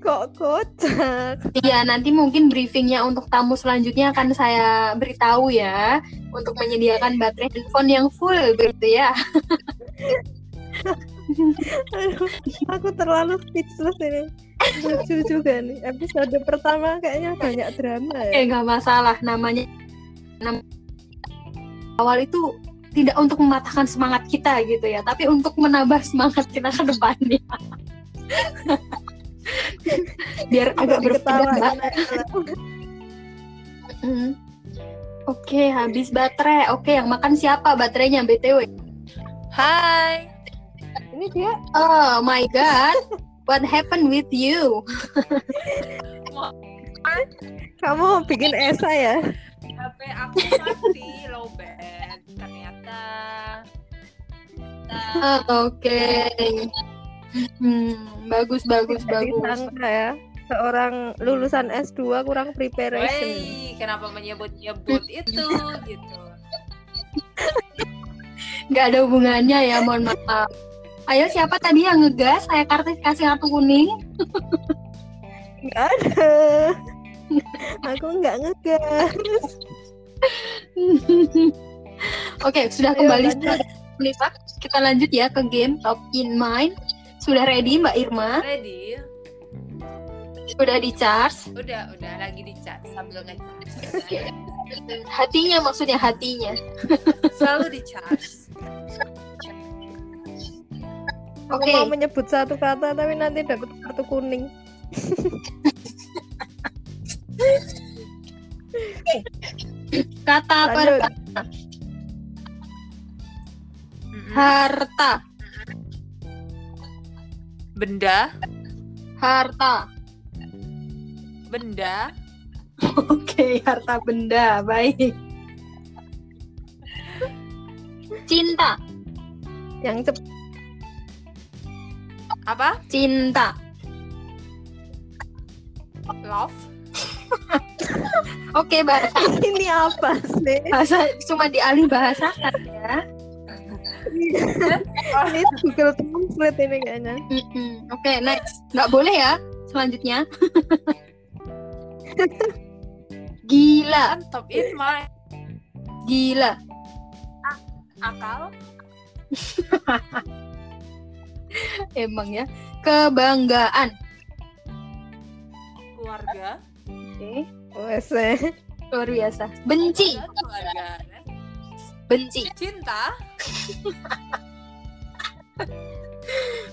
Kok kocak? Iya, nanti mungkin briefingnya untuk tamu selanjutnya akan saya beritahu ya untuk menyediakan baterai handphone yang full begitu ya. Aduh, aku terlalu speechless ini. Lucu juga nih. Episode pertama kayaknya banyak drama ya. Eh nggak masalah namanya nam- awal itu tidak untuk mematahkan semangat kita gitu ya, tapi untuk menambah semangat kita ke depannya. Biar agak berpedang. Hmm. Oke, habis baterai. Oke, yang makan siapa baterainya BTW? Hai. Ini dia Oh my god. What happened with you? kamu bikin esai ya? HP aku mati lowbat. Ternyata. Oke. Hmm, bagus bagus Tidak bagus. disangka ya. Seorang lulusan S2 kurang preparation. Wey, kenapa menyebut-nyebut itu gitu. nggak ada hubungannya ya mohon maaf ayo siapa tadi yang ngegas saya kartu kasih kartu kuning Nggak ada. Aku nggak ngegas. oke sudah Ayo, kembali Lisa. kita lanjut ya ke game top in mind sudah ready mbak Irma Ready? sudah di charge Udah, udah lagi di chat sambil ngecas. hatinya maksudnya hatinya Selalu di charge. Aku Oke. mau menyebut satu kata tapi nanti dapat kartu kuning. kata Lanjut. pertama harta Benda, harta. Benda, oke harta benda. Baik. Cinta. Yang cep apa? cinta. Love, oke bahasa ini apa sih? bahasa cuma dialih bahasakan ya Ini Google Translate ini kayaknya. Oke, next. Nggak boleh ya selanjutnya. Gila, top in mind. gila. Akal, Emang ya. Kebanggaan. keluarga, Oke, Wes luar biasa. Benci, keluarga, benci, cinta,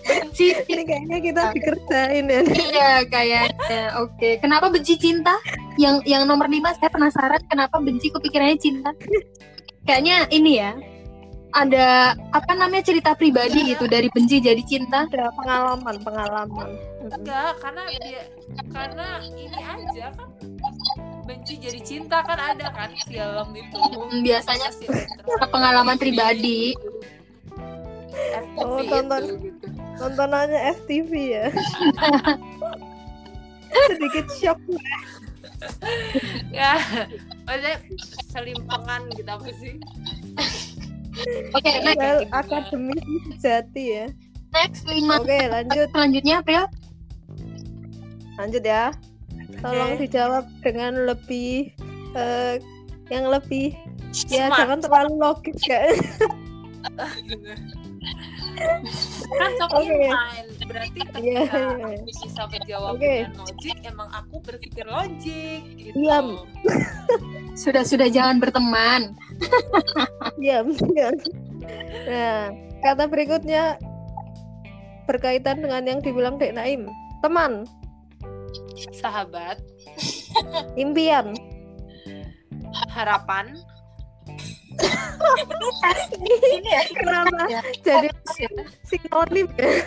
benci. ini kayaknya kita dikerjain ya. Iya, kayaknya. Oke, kenapa benci cinta? Yang yang nomor lima saya penasaran kenapa benci kepikirannya cinta. Kayaknya ini ya. Ada apa namanya cerita pribadi gitu dari benci jadi cinta. Ada pengalaman, pengalaman. enggak karena dia karena ini aja kan benci jadi cinta kan ada kan film itu Hmm, Biasanya pengalaman pribadi. FTV Oh, itu, tonton. gitu. Tontonannya FTV ya. Sedikit shock. ya maksudnya selimpangan gitu apa sih Oke, next. Well, akademis sejati ya. Next lima Oke, lanjut. selanjutnya April. Lanjut ya. Tolong Oke. dijawab dengan lebih eh, yang lebih ya Smart. jangan terlalu logis kayak. kan top Oke. in mind berarti ketika iya. aku bisa menjawab Oke. dengan logik emang aku berpikir logik gitu Diam. Sudah sudah jangan berteman. Diam, diam. Nah, kata berikutnya berkaitan dengan yang dibilang Dek Naim. Teman, sahabat impian. harapan Ini ya. Kenapa Ya. jadi sinonim ya?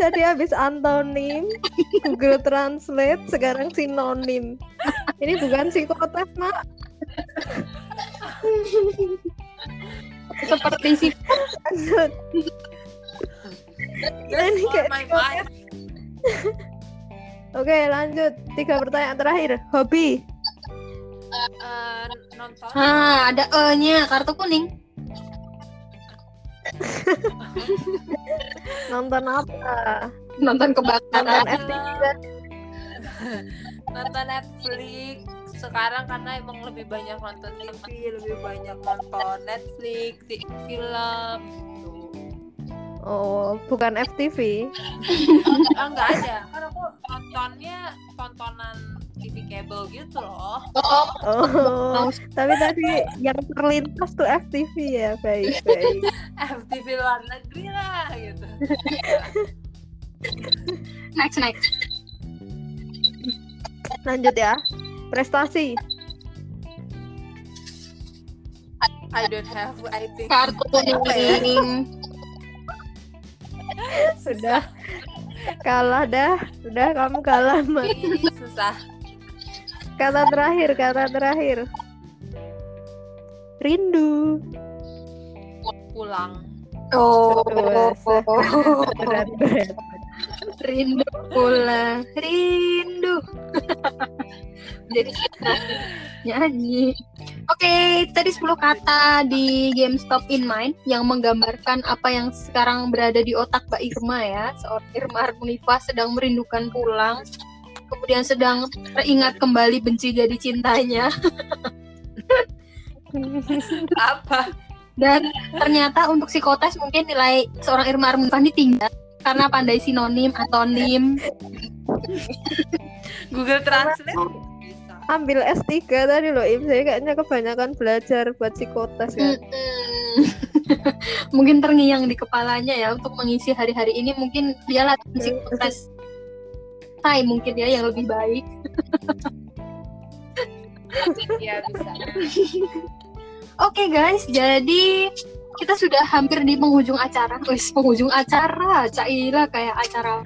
Jadi habis antonim Google Translate sekarang sinonim. Ini bukan psikotes, Mak. Seperti si Ini kayak my mind Oke, lanjut. Tiga pertanyaan terakhir. Hobi. Eh, nonton Ah, ada E-nya, kartu kuning. Nonton apa? Nonton Nonton kebakaran. Kan? nonton Netflix sekarang karena emang lebih banyak nonton TV lebih banyak nonton Netflix film gitu. Oh, bukan FTV. ah nggak ada kan aku nontonnya tontonan TV kabel gitu loh Oh, Oh, tapi tadi yang terlintas tuh FTV ya, baik baik. FTV luar negeri lah gitu next next. Lanjut ya. Prestasi. I don't have I think Kartu kuning. Sudah kalah dah. Sudah kamu kalah, Mat. Ih, susah Kata terakhir, kata terakhir. Rindu. pulang Oh, Berat, berat. rindu pulang, rindu. Jadi nyanyi. Oke, tadi 10 kata di game Stop in Mind yang menggambarkan apa yang sekarang berada di otak Mbak Irma ya. Seorang Irma Harmunifa sedang merindukan pulang, kemudian sedang teringat kembali benci jadi cintanya. apa Dan ternyata untuk psikotes mungkin nilai seorang Irma Harmunifa ini tinggi karena pandai sinonim, atonim, Google Translate Ambil S3 tadi loh, Im. Saya kayaknya kebanyakan belajar buat psikotes kan. Mungkin terngiang di kepalanya ya untuk mengisi hari-hari ini. Mungkin dia latihan psikotes Hai mungkin ya yang lebih baik. Iya bisa. Oke guys. Jadi kita sudah hampir di penghujung acara. Wis penghujung acara. Caila kayak acara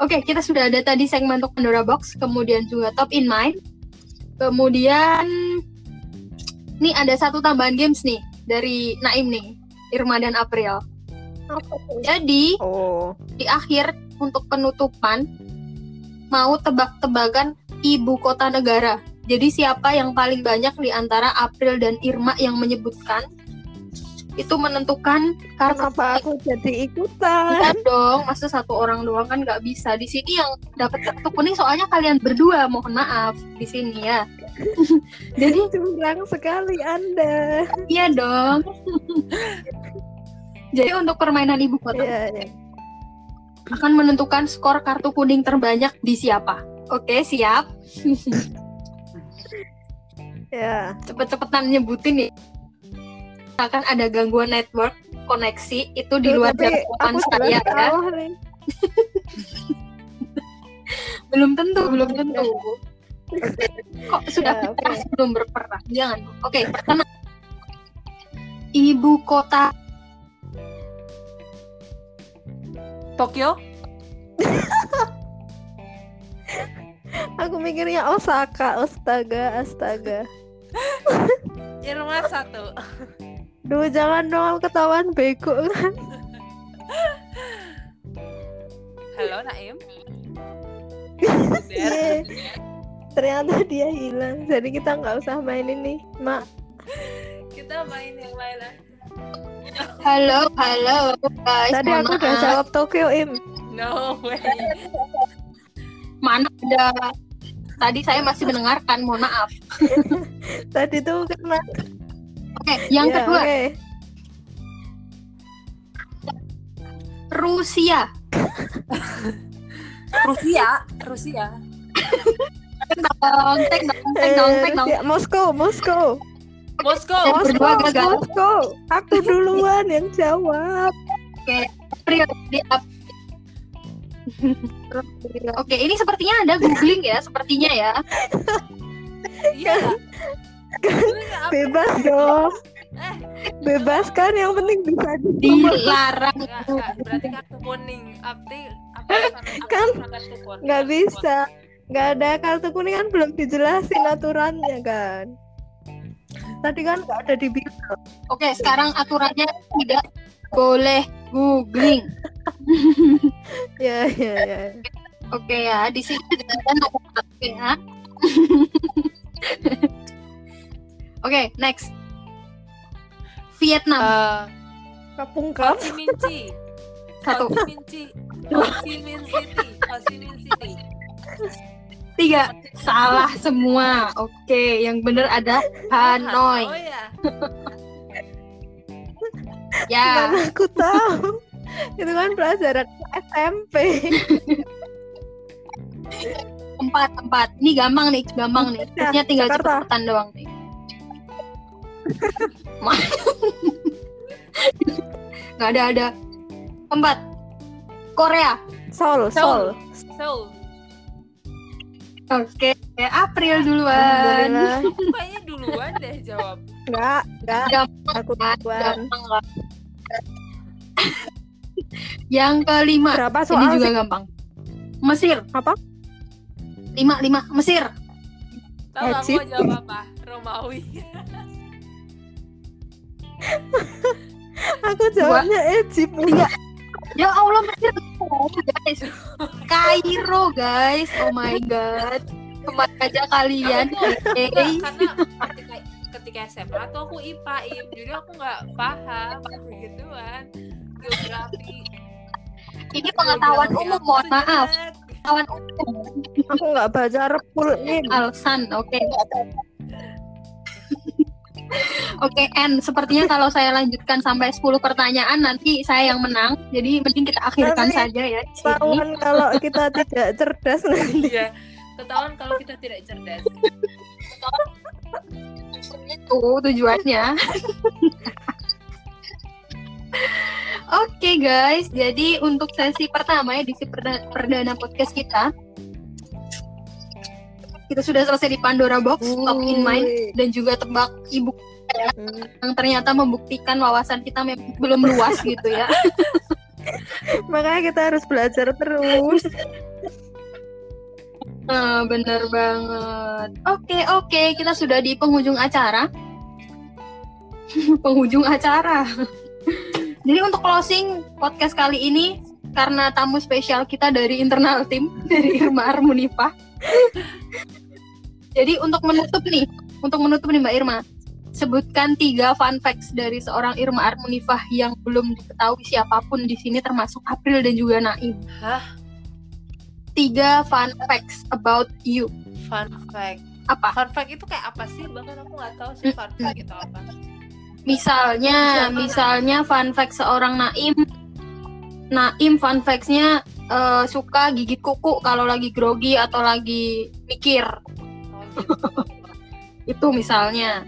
oke kita sudah ada tadi segmen untuk Pandora Box kemudian juga Top in Mind. Kemudian nih ada satu tambahan games nih dari Naim nih Irma dan April. Jadi Oh, di akhir untuk penutupan mau tebak-tebakan ibu kota negara. Jadi siapa yang paling banyak di antara April dan Irma yang menyebutkan itu menentukan karena kenapa aku jadi ikutan? Iya dong, masa satu orang doang kan nggak bisa. Di sini yang dapat kartu kuning soalnya kalian berdua, mohon maaf di sini ya. Jadi Curang sekali Anda. iya dong. Jadi untuk permainan ibu kota Iya, iya. akan menentukan skor kartu kuning terbanyak di siapa. Oke, siap. Ya. cepet-cepetan nyebutin nih akan ada gangguan network koneksi itu di luar jangkauan saya ya. belum tentu belum tentu. Kok sudah Ya, oke. belum berperang? Jangan. Oke pertama. Ibu kota. Tokyo? Aku mikirnya Osaka, astaga, astaga. Irma satu Duh, jangan dong aku ketahuan bego kan. halo Naim Iya. Ternyata dia hilang. Jadi kita nggak usah main ini, Mak. kita main yang lain aja. halo halo guys Tadi aku udah jawab Tokyo, Im. no way mana ada tadi saya masih mendengarkan mohon maaf Tadi tuh karena oke yang Ya, kedua oke. Rusia Rusia Rusia dong tek dong tek Eh, dong tek dong Rusia. Moskow, Moskow. Moskow Yang berdua Moskow, gagal. Moskow. Aku duluan yang jawab. April di Ap- Oke, ini sepertinya ada googling ya, sepertinya ya. iya Bebas dong. eh Bebas kan yang penting bisa di Dilarang. enggak enggak berarti kartu kuning Apti apa Kan, kartu kuning nggak bisa. Nggak ada kartu kuning kan belum dijelasin aturannya kan. Tadi kan nggak ada dibilang. Oke, sekarang aturannya tidak boleh googling. Ya ya ya. Oke ya, di sini ada ya. Oke, next. Vietnam Eh, Kapung Ho. Chi Minh Chi. satu, Ho Chi Minh Chi. Ho Chi Minh City. Ho Chi Minh City. tiga, salah semua. Oke, yang bener ada Hanoi. Oh ya. Ya, Mana aku tahu. Itu kan pelajaran SMP. empat, empat. Ini gampang nih, gampang nih. Ya, Terusnya tinggal Jakarta. cepetan doang nih. Ma- Nggak ada ada. Empat. Korea. Seoul, Seoul. Seoul. Oke, April duluan. Kayaknya duluan deh jawab. Enggak, enggak. Gampang Aku duluan. Gampang lah. Yang kelima. Berapa Ini soal juga sih? gampang. Mesir. Apa? Lima, lima. Mesir. Tahu aku mau jawab apa? Romawi. Aku jawabnya Egypt. Tiga. Ya Allah, Mesir. Guys. Kairo, guys. Oh my God. Ke mana aja kalian? Enggak, karena ketika ketika SMA tuh aku IPA, IM, jadi aku nggak paham begituan geografi. Ini pengetahuan Geografi umum, mohon maaf. Pengetahuan umum. Aku nggak baca repul ini. Alsan, oke. Oke, N. Sepertinya kalau saya lanjutkan sampai 10 pertanyaan nanti saya yang menang. Jadi mending kita akhirkan Nanti saja ya. Ketahuan kalau kita tidak cerdas nanti. Iya. Ketahuan kalau kita tidak cerdas. Itu tujuannya. Oke guys, jadi untuk sesi pertama ya di perdana podcast kita, kita sudah selesai di Pandora Box, Top in Mind, dan juga tebak ibu Hmm. yang ternyata membuktikan wawasan kita belum luas gitu ya. Makanya kita harus belajar terus. Nah, bener banget. Oke, oke, kita sudah di penghujung acara. penghujung acara. Jadi untuk closing podcast kali ini karena tamu spesial kita dari internal tim dari Irma Armunifah. Jadi untuk menutup nih, untuk menutup nih Mbak Irma, sebutkan tiga fun facts dari seorang Irma Armunifah yang belum diketahui siapa pun di sini termasuk April dan juga Naim. Hah? Tiga fun facts about you. Fun fact. Apa? Fun fact itu kayak apa sih? Bahkan aku nggak tahu sih fun fact itu apa. Misalnya, misalnya fun fact seorang Naim. Naim fun facts-nya eh, suka gigit kuku kalau lagi grogi atau lagi mikir. Gitu. Itu misalnya.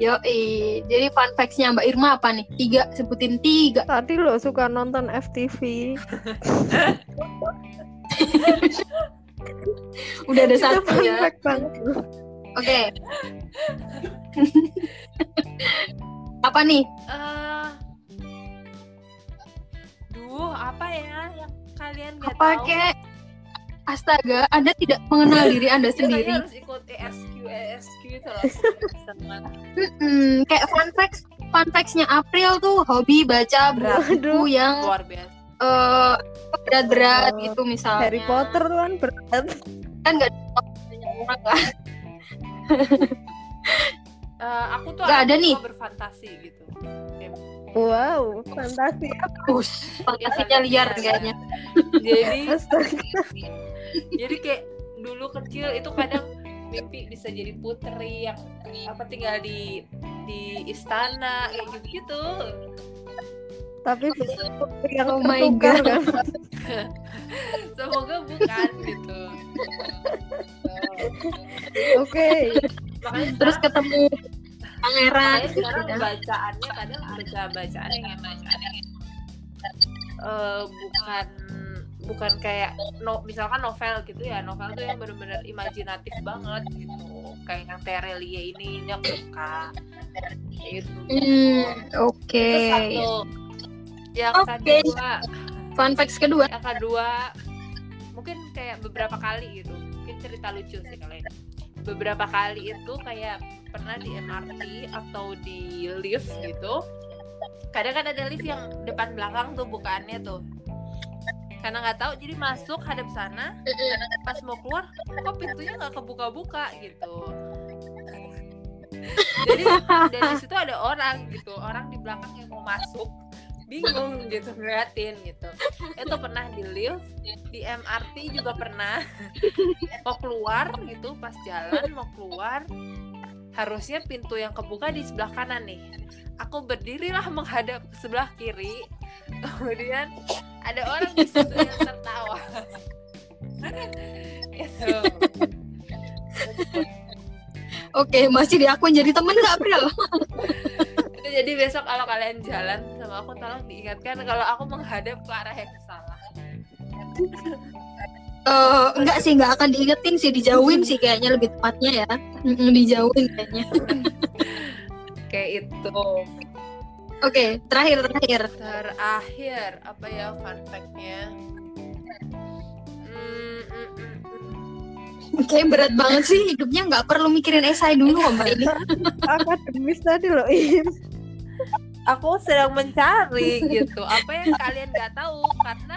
Yoi. Jadi fun facts-nya Mbak Irma apa nih? Tiga, sebutin tiga. Tadi lo suka nonton FTV. Udah ada satu fun ya. Oke. apa nih? Eh, duh, apa ya yang kalian nggak Apa tahu? kek? Astaga, Anda tidak mengenal diri Anda Kita sendiri. harus ikut ESQ, ESQ itu. Sama Mm-mm, kayak fun facts, fun facts-nya April tuh hobi baca Berat. buku yang luar biasa. eh, berat-berat Oh, gitu misalnya. Harry Potter tuh kan berat. kan nggak banyak orang kan. Eh, aku tuh Nggak ada suka nih. berfantasi gitu. Wow, fantasi. Us, fantasinya liar kayaknya. Jadi. jadi kayak dulu kecil itu kadang mimpi bisa jadi putri yang apa tinggal di di istana kayak gitu gitu Tapi yang Oh my God. kan. semoga bukan gitu Oke. makanya Terus sekarang, ketemu pangeran makanya sekarang gitu. bacaannya kadang baca bacaan yang eh, bukan bukan kayak no, misalkan novel gitu ya novel tuh yang benar-benar imajinatif banget gitu kayak yang Terelie ini yang suka gitu Hmm, oke. Itu satu. Yang Oke. kedua, Fun facts kedua. yang kedua mungkin kayak beberapa kali gitu. Mungkin cerita lucu sih kalian. Beberapa kali itu kayak pernah di MRT atau di lift gitu. kadang kan ada lift yang depan belakang tuh bukaannya tuh karena nggak tahu jadi masuk hadap sana. Pas mau keluar kok pintunya nggak kebuka-buka gitu. Jadi dari situ ada orang gitu. Orang di belakang yang mau masuk bingung gitu ngeliatin gitu. Itu pernah di lift di MRT juga pernah. Mau keluar gitu pas jalan mau keluar harusnya pintu yang kebuka di sebelah kanan nih. Aku berdirilah menghadap sebelah kiri. Kemudian ada orang di situ yang tertawa itu Oke, masih diakuin jadi temen nggak, April? itu jadi besok kalau kalian jalan sama aku tolong diingatkan kalau aku menghadap ke arah yang salah Eh, enggak sih, nggak akan diingetin sih, dijauhin sih kayaknya lebih tepatnya ya. Dijauhin kayaknya. kayak itu Oke, terakhir terakhir. terakhir apa ya fun fact-nya Hmm, mm, mm, mm. Kayak berat banget sih hidupnya nggak perlu mikirin esai dulu kok mbak ini. Akademis tadi loh, Im. aku sedang mencari gitu apa yang kalian nggak tahu karena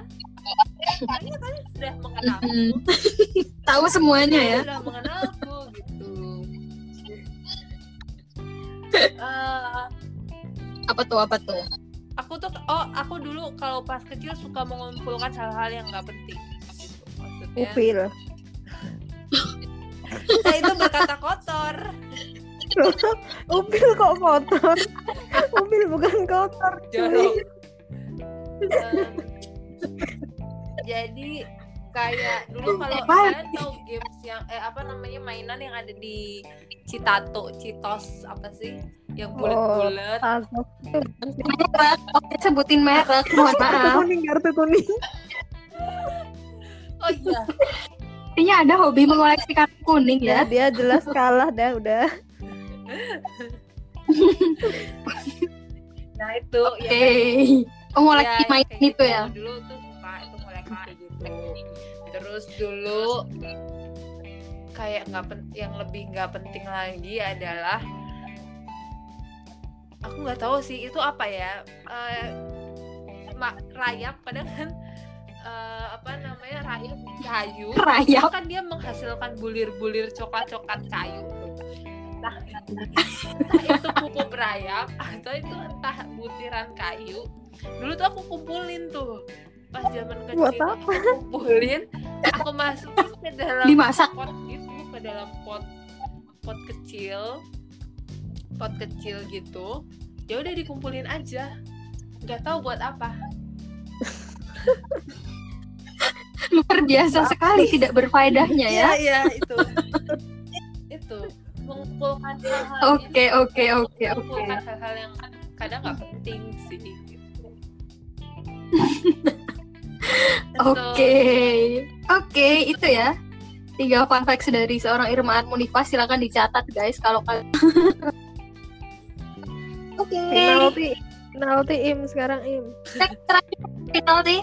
kalian kalian sudah mengenal Mm. Tahu semuanya ya. sudah mengenalku gitu Eh, Apa tuh apa tuh? aku tuh oh aku dulu kalau pas kecil suka mengumpulkan hal-hal yang nggak penting gitu maksudnya Upil. nah, itu berkata kotor Upil kok kotor? Upil bukan kotor. jorok Em, jadi kayak dulu kalau kalian tahu games yang eh apa namanya mainan yang ada di Citato, Citos apa sih? Yang bulat-bulat. Tasok. Merek, oke sebutin merek, mohon maaf. kuning, kartu kuning. Oh iya, Artinya ada hobi mengoleksi kartu kuning Ya, ya. dia jelas kalah dah udah. nah itu Oke. ya Mengoleksi Ya, mainan kayak itu gitu. ya. Dulu tuh suka itu kayak gitu. Terus dulu kayak nggak yang lebih nggak penting lagi adalah aku nggak tahu sih itu apa ya? Ma- rayap padahal kan eh, apa namanya rayap di kayu. Rayap. kan dia menghasilkan bulir-bulir coklat-coklat kayu. Entah, entah itu pupuk rayap atau itu entah butiran kayu. Dulu tuh aku kumpulin tuh. Pas zaman kecil Buat aku kumpulin aku masukin ke dalam Dimasak. pot gitu ke dalam pot pot kecil pot kecil gitu ya udah dikumpulin aja nggak tahu buat apa Luar biasa sekali tidak berfaedahnya ya. iya iya itu itu mengumpulkan hal-hal Oke oke oke oke. mengumpulkan hal-hal yang kadang nggak penting sih gitu. Oke, oke itu ya tiga fun facts dari seorang Irma Armunifas silakan dicatat guys kalau kalian. Oke. Penalti. Penalti Im sekarang Im. Next terakhir penalti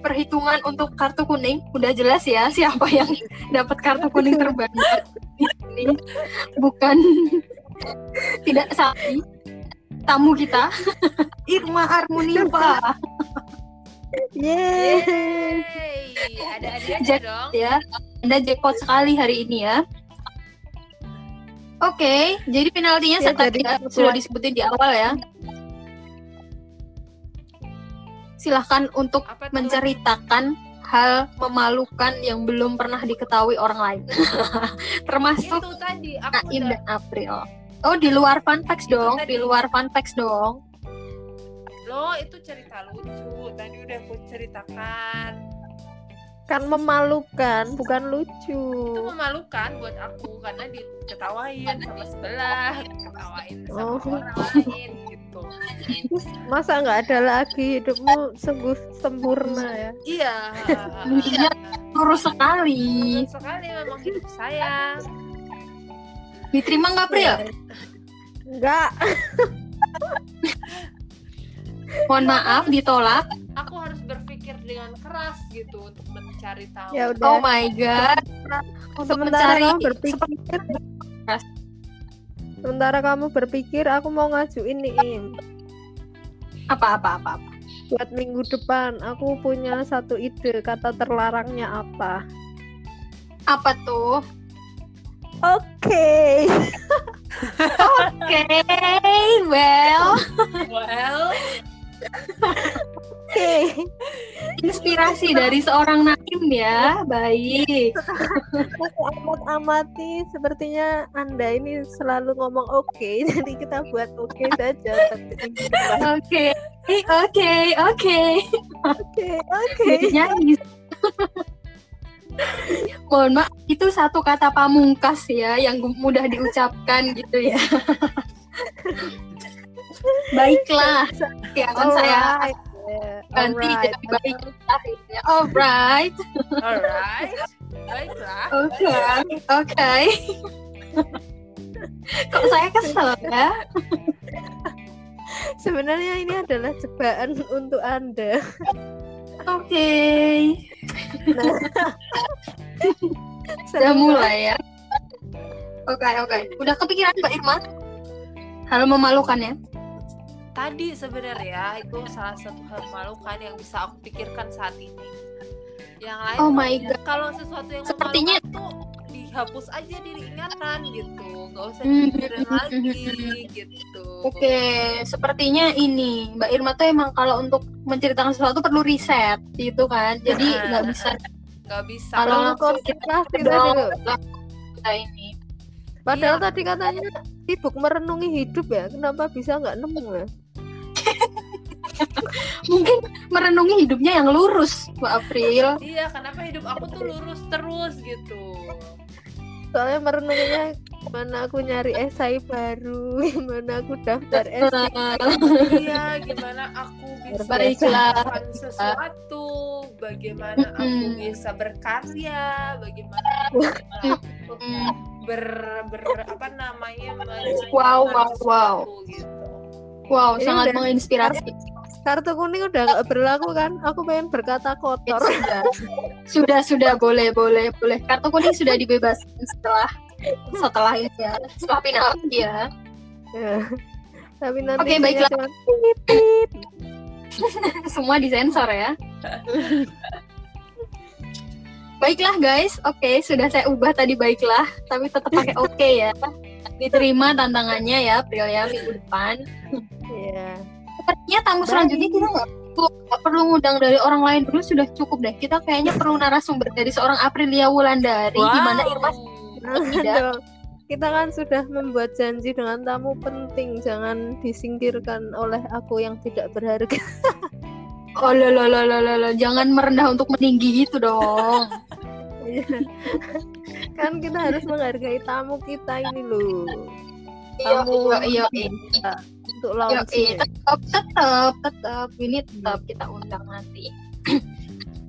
perhitungan untuk kartu kuning udah jelas ya siapa yang dapat kartu kuning terbanyak ini bukan tidak sapi tamu kita Irma Armunifa Yeay. Yeay, ada hadiahnya Jack- dong. ya anda jackpot sekali hari ini ya Oke, jadi penaltinya Ya, ya, sudah disebutin di awal ya. Silahkan untuk Apa tuh? menceritakan hal memalukan yang belum pernah diketahui orang lain. Termasuk itu tadi aku Naim udah dan April. Oh, di luar fun facts Itu dong, tadi. di luar fun facts dong. lo itu cerita lucu tadi udah aku ceritakan Kan memalukan, bukan lucu. itu memalukan buat aku karena diketawain sama sebelah diketawain sama Oh. orang lain gitu Masa nggak ada lagi hidupmu sungguh sempurna ya? iya Iya. Lurus sekali. Betul sekali memang hidup saya Diterima nggak, April? Enggak. Mohon maaf, ditolak. aku harus berpikir dengan keras gitu untuk mencari tahu Ya udah. Oh my god. Untuk Sementara mencari kamu berpikir Sementara kamu berpikir aku mau ngajuin nih Im. Apa apa apa apa. Buat minggu depan aku punya satu ide kata terlarangnya apa. Apa tuh? Oke. Oke, well, Well, Oke. inspirasi dari seorang Naim ya. Baik. Amat amati sepertinya Anda ini selalu ngomong oke, jadi kita buat oke saja. Minggu depan. Oke. Oke, oke. Oke, oke. Jadinya Mohon maaf, itu satu kata pamungkas ya yang mudah diucapkan gitu ya. Baiklah, ya kan saya Alright. Yeah, ganti alright. jadi baiklah ya. Alright, alright. Baiklah. oke, oke. Kok saya kesel ya? Sebenarnya ini adalah jebakan untuk Anda. Oke, Nah, udah mulai ya. Oke, oke. Udah kepikiran Mbak Irma? Hal memalukan ya? Tadi sebenarnya itu salah satu hal memalukan yang bisa aku pikirkan saat ini. Yang lain Oh my God. kalau sesuatu yang Sepertinya- tuh dihapus aja dari ingatan gitu, nggak usah Hmm, dipikirin hmm, lagi hmm, gitu. Oke, sepertinya ini Mbak Irma tuh emang kalau untuk menceritakan sesuatu perlu riset gitu kan. Jadi Nah, nggak bisa nggak bisa. Kalau langsung kita dong kita ini. Padahal Iya. tadi katanya sibuk merenungi hidup ya. Kenapa bisa nggak nemu ya? Mungkin merenungi hidupnya yang lurus, Mbak April. Iya, kenapa hidup aku tuh lurus terus gitu. Soalnya merenunginya gimana aku nyari esai baru, gimana aku daftar esai. iya, gimana aku bisa melakukan sesuatu, bagaimana aku bisa berkarya, bagaimana aku ber, ber apa namanya Wow, wow, wow. sesuatu gitu. Wow, Ini sangat udah- menginspirasi. Kartu kuning udah nggak berlaku kan? Aku pengen berkata kotor. Sudah, sudah, sudah boleh, boleh, boleh. Kartu kuning sudah dibebaskan setelah setelah ini ya, setelah penalti ya. Ya. Tapi nanti Oke, baiklah. cuma pip, pip. Semua disensor ya. Baiklah guys, oke sudah saya ubah tadi baiklah, tapi tetap pakai oke ya. Diterima tantangannya ya, April ya minggu depan. Iya. Sepertinya tamu selanjutnya kita nggak perlu, ngundang dari orang lain dulu sudah cukup deh. Kita kayaknya perlu narasumber dari seorang Aprilia Wulandari, Wow. gimana Irma? Tidak. Kita kan sudah membuat janji dengan tamu penting, jangan disingkirkan oleh aku yang tidak berharga. Oh lo lo lo lo lo, lo. jangan merendah untuk meninggi gitu dong. Iya. kan kita harus menghargai tamu kita ini loh. Iya Tamu iya iya. iya. Untuk launching. tetap, tetap, tetap. Ini tetap kita undang nanti.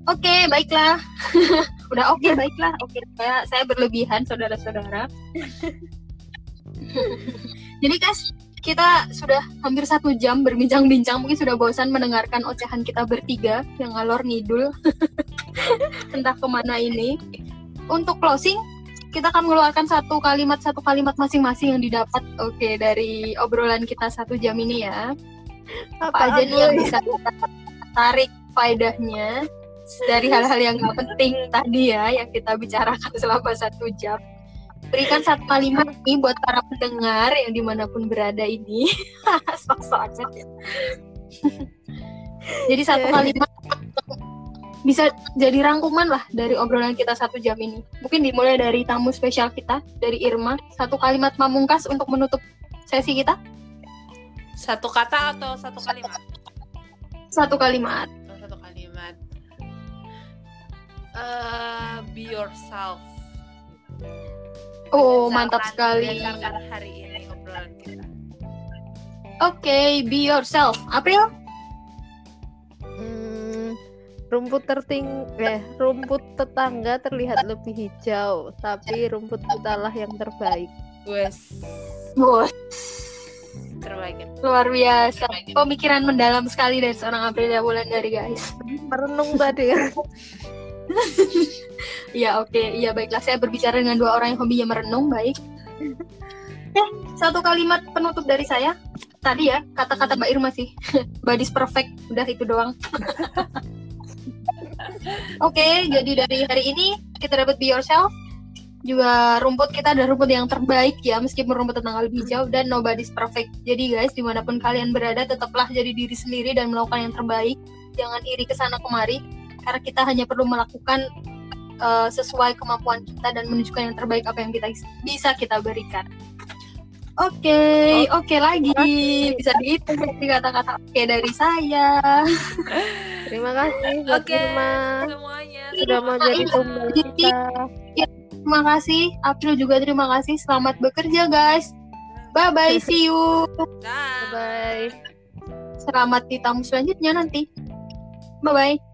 Oke, baiklah. Udah oke, baiklah. Oke, saya saya berlebihan, saudara-saudara. Jadi guys, kita sudah hampir satu jam berbincang-bincang. Mungkin sudah bosan mendengarkan ocehan kita bertiga yang ngalor ngidul. Entah ke mana ini. Untuk closing, kita akan mengeluarkan satu kalimat satu kalimat masing-masing yang didapat oke dari obrolan kita satu jam ini ya. Apa aja nih yang bisa kita tarik faedahnya dari hal-hal yang gak penting tadi ya yang kita bicarakan selama satu jam. Berikan satu kalimat nih buat para pendengar yang di mana pun berada ini. Sok-sok aja. Jadi satu kalimat bisa jadi rangkuman lah dari obrolan kita satu jam ini. Mungkin dimulai dari tamu spesial kita, dari Irma. Satu kalimat pamungkas untuk menutup sesi kita. Satu kata atau satu kalimat? Satu kalimat. Oh, satu kalimat. Eh, be yourself. Oh, mantap sekali. Hari ini obrolan kita. Oke, be yourself. April? Rumput terting eh rumput tetangga terlihat lebih hijau, tapi rumput kitalah yang terbaik. Wes, Bos, terbaik. luar biasa. Pemikiran mendalam sekali dari seorang Aprilia Wulandari, guys. Merenung tadi ya. Iya, oke. Iya, baiklah. Saya berbicara dengan dua orang yang hobinya merenung, baik. Oke, satu kalimat penutup dari saya. tadi ya kata-kata Mbak Irma sih. Body's perfect, udah itu doang. Oke, jadi dari hari ini kita dapat be yourself. Juga rumput kita ada rumput yang terbaik ya, meskipun rumput tetangga lebih hijau dan nobody's perfect. Jadi guys, di mana pun kalian berada, tetaplah jadi diri sendiri dan melakukan yang terbaik. Jangan iri ke sana kemari, karena kita hanya perlu melakukan uh, sesuai kemampuan kita dan menunjukkan yang terbaik apa yang kita bisa kita berikan. Oke, okay, oke okay lagi. Bisa dihitung kata-kata oke okay dari saya. Terima kasih buat Oke, Irma semuanya. sudah mau jadi pembawa kita. Terima kasih. April juga terima kasih. Selamat bekerja guys. Bye bye. See you. Dah. Bye. Selamat di tamu selanjutnya nanti. Bye bye.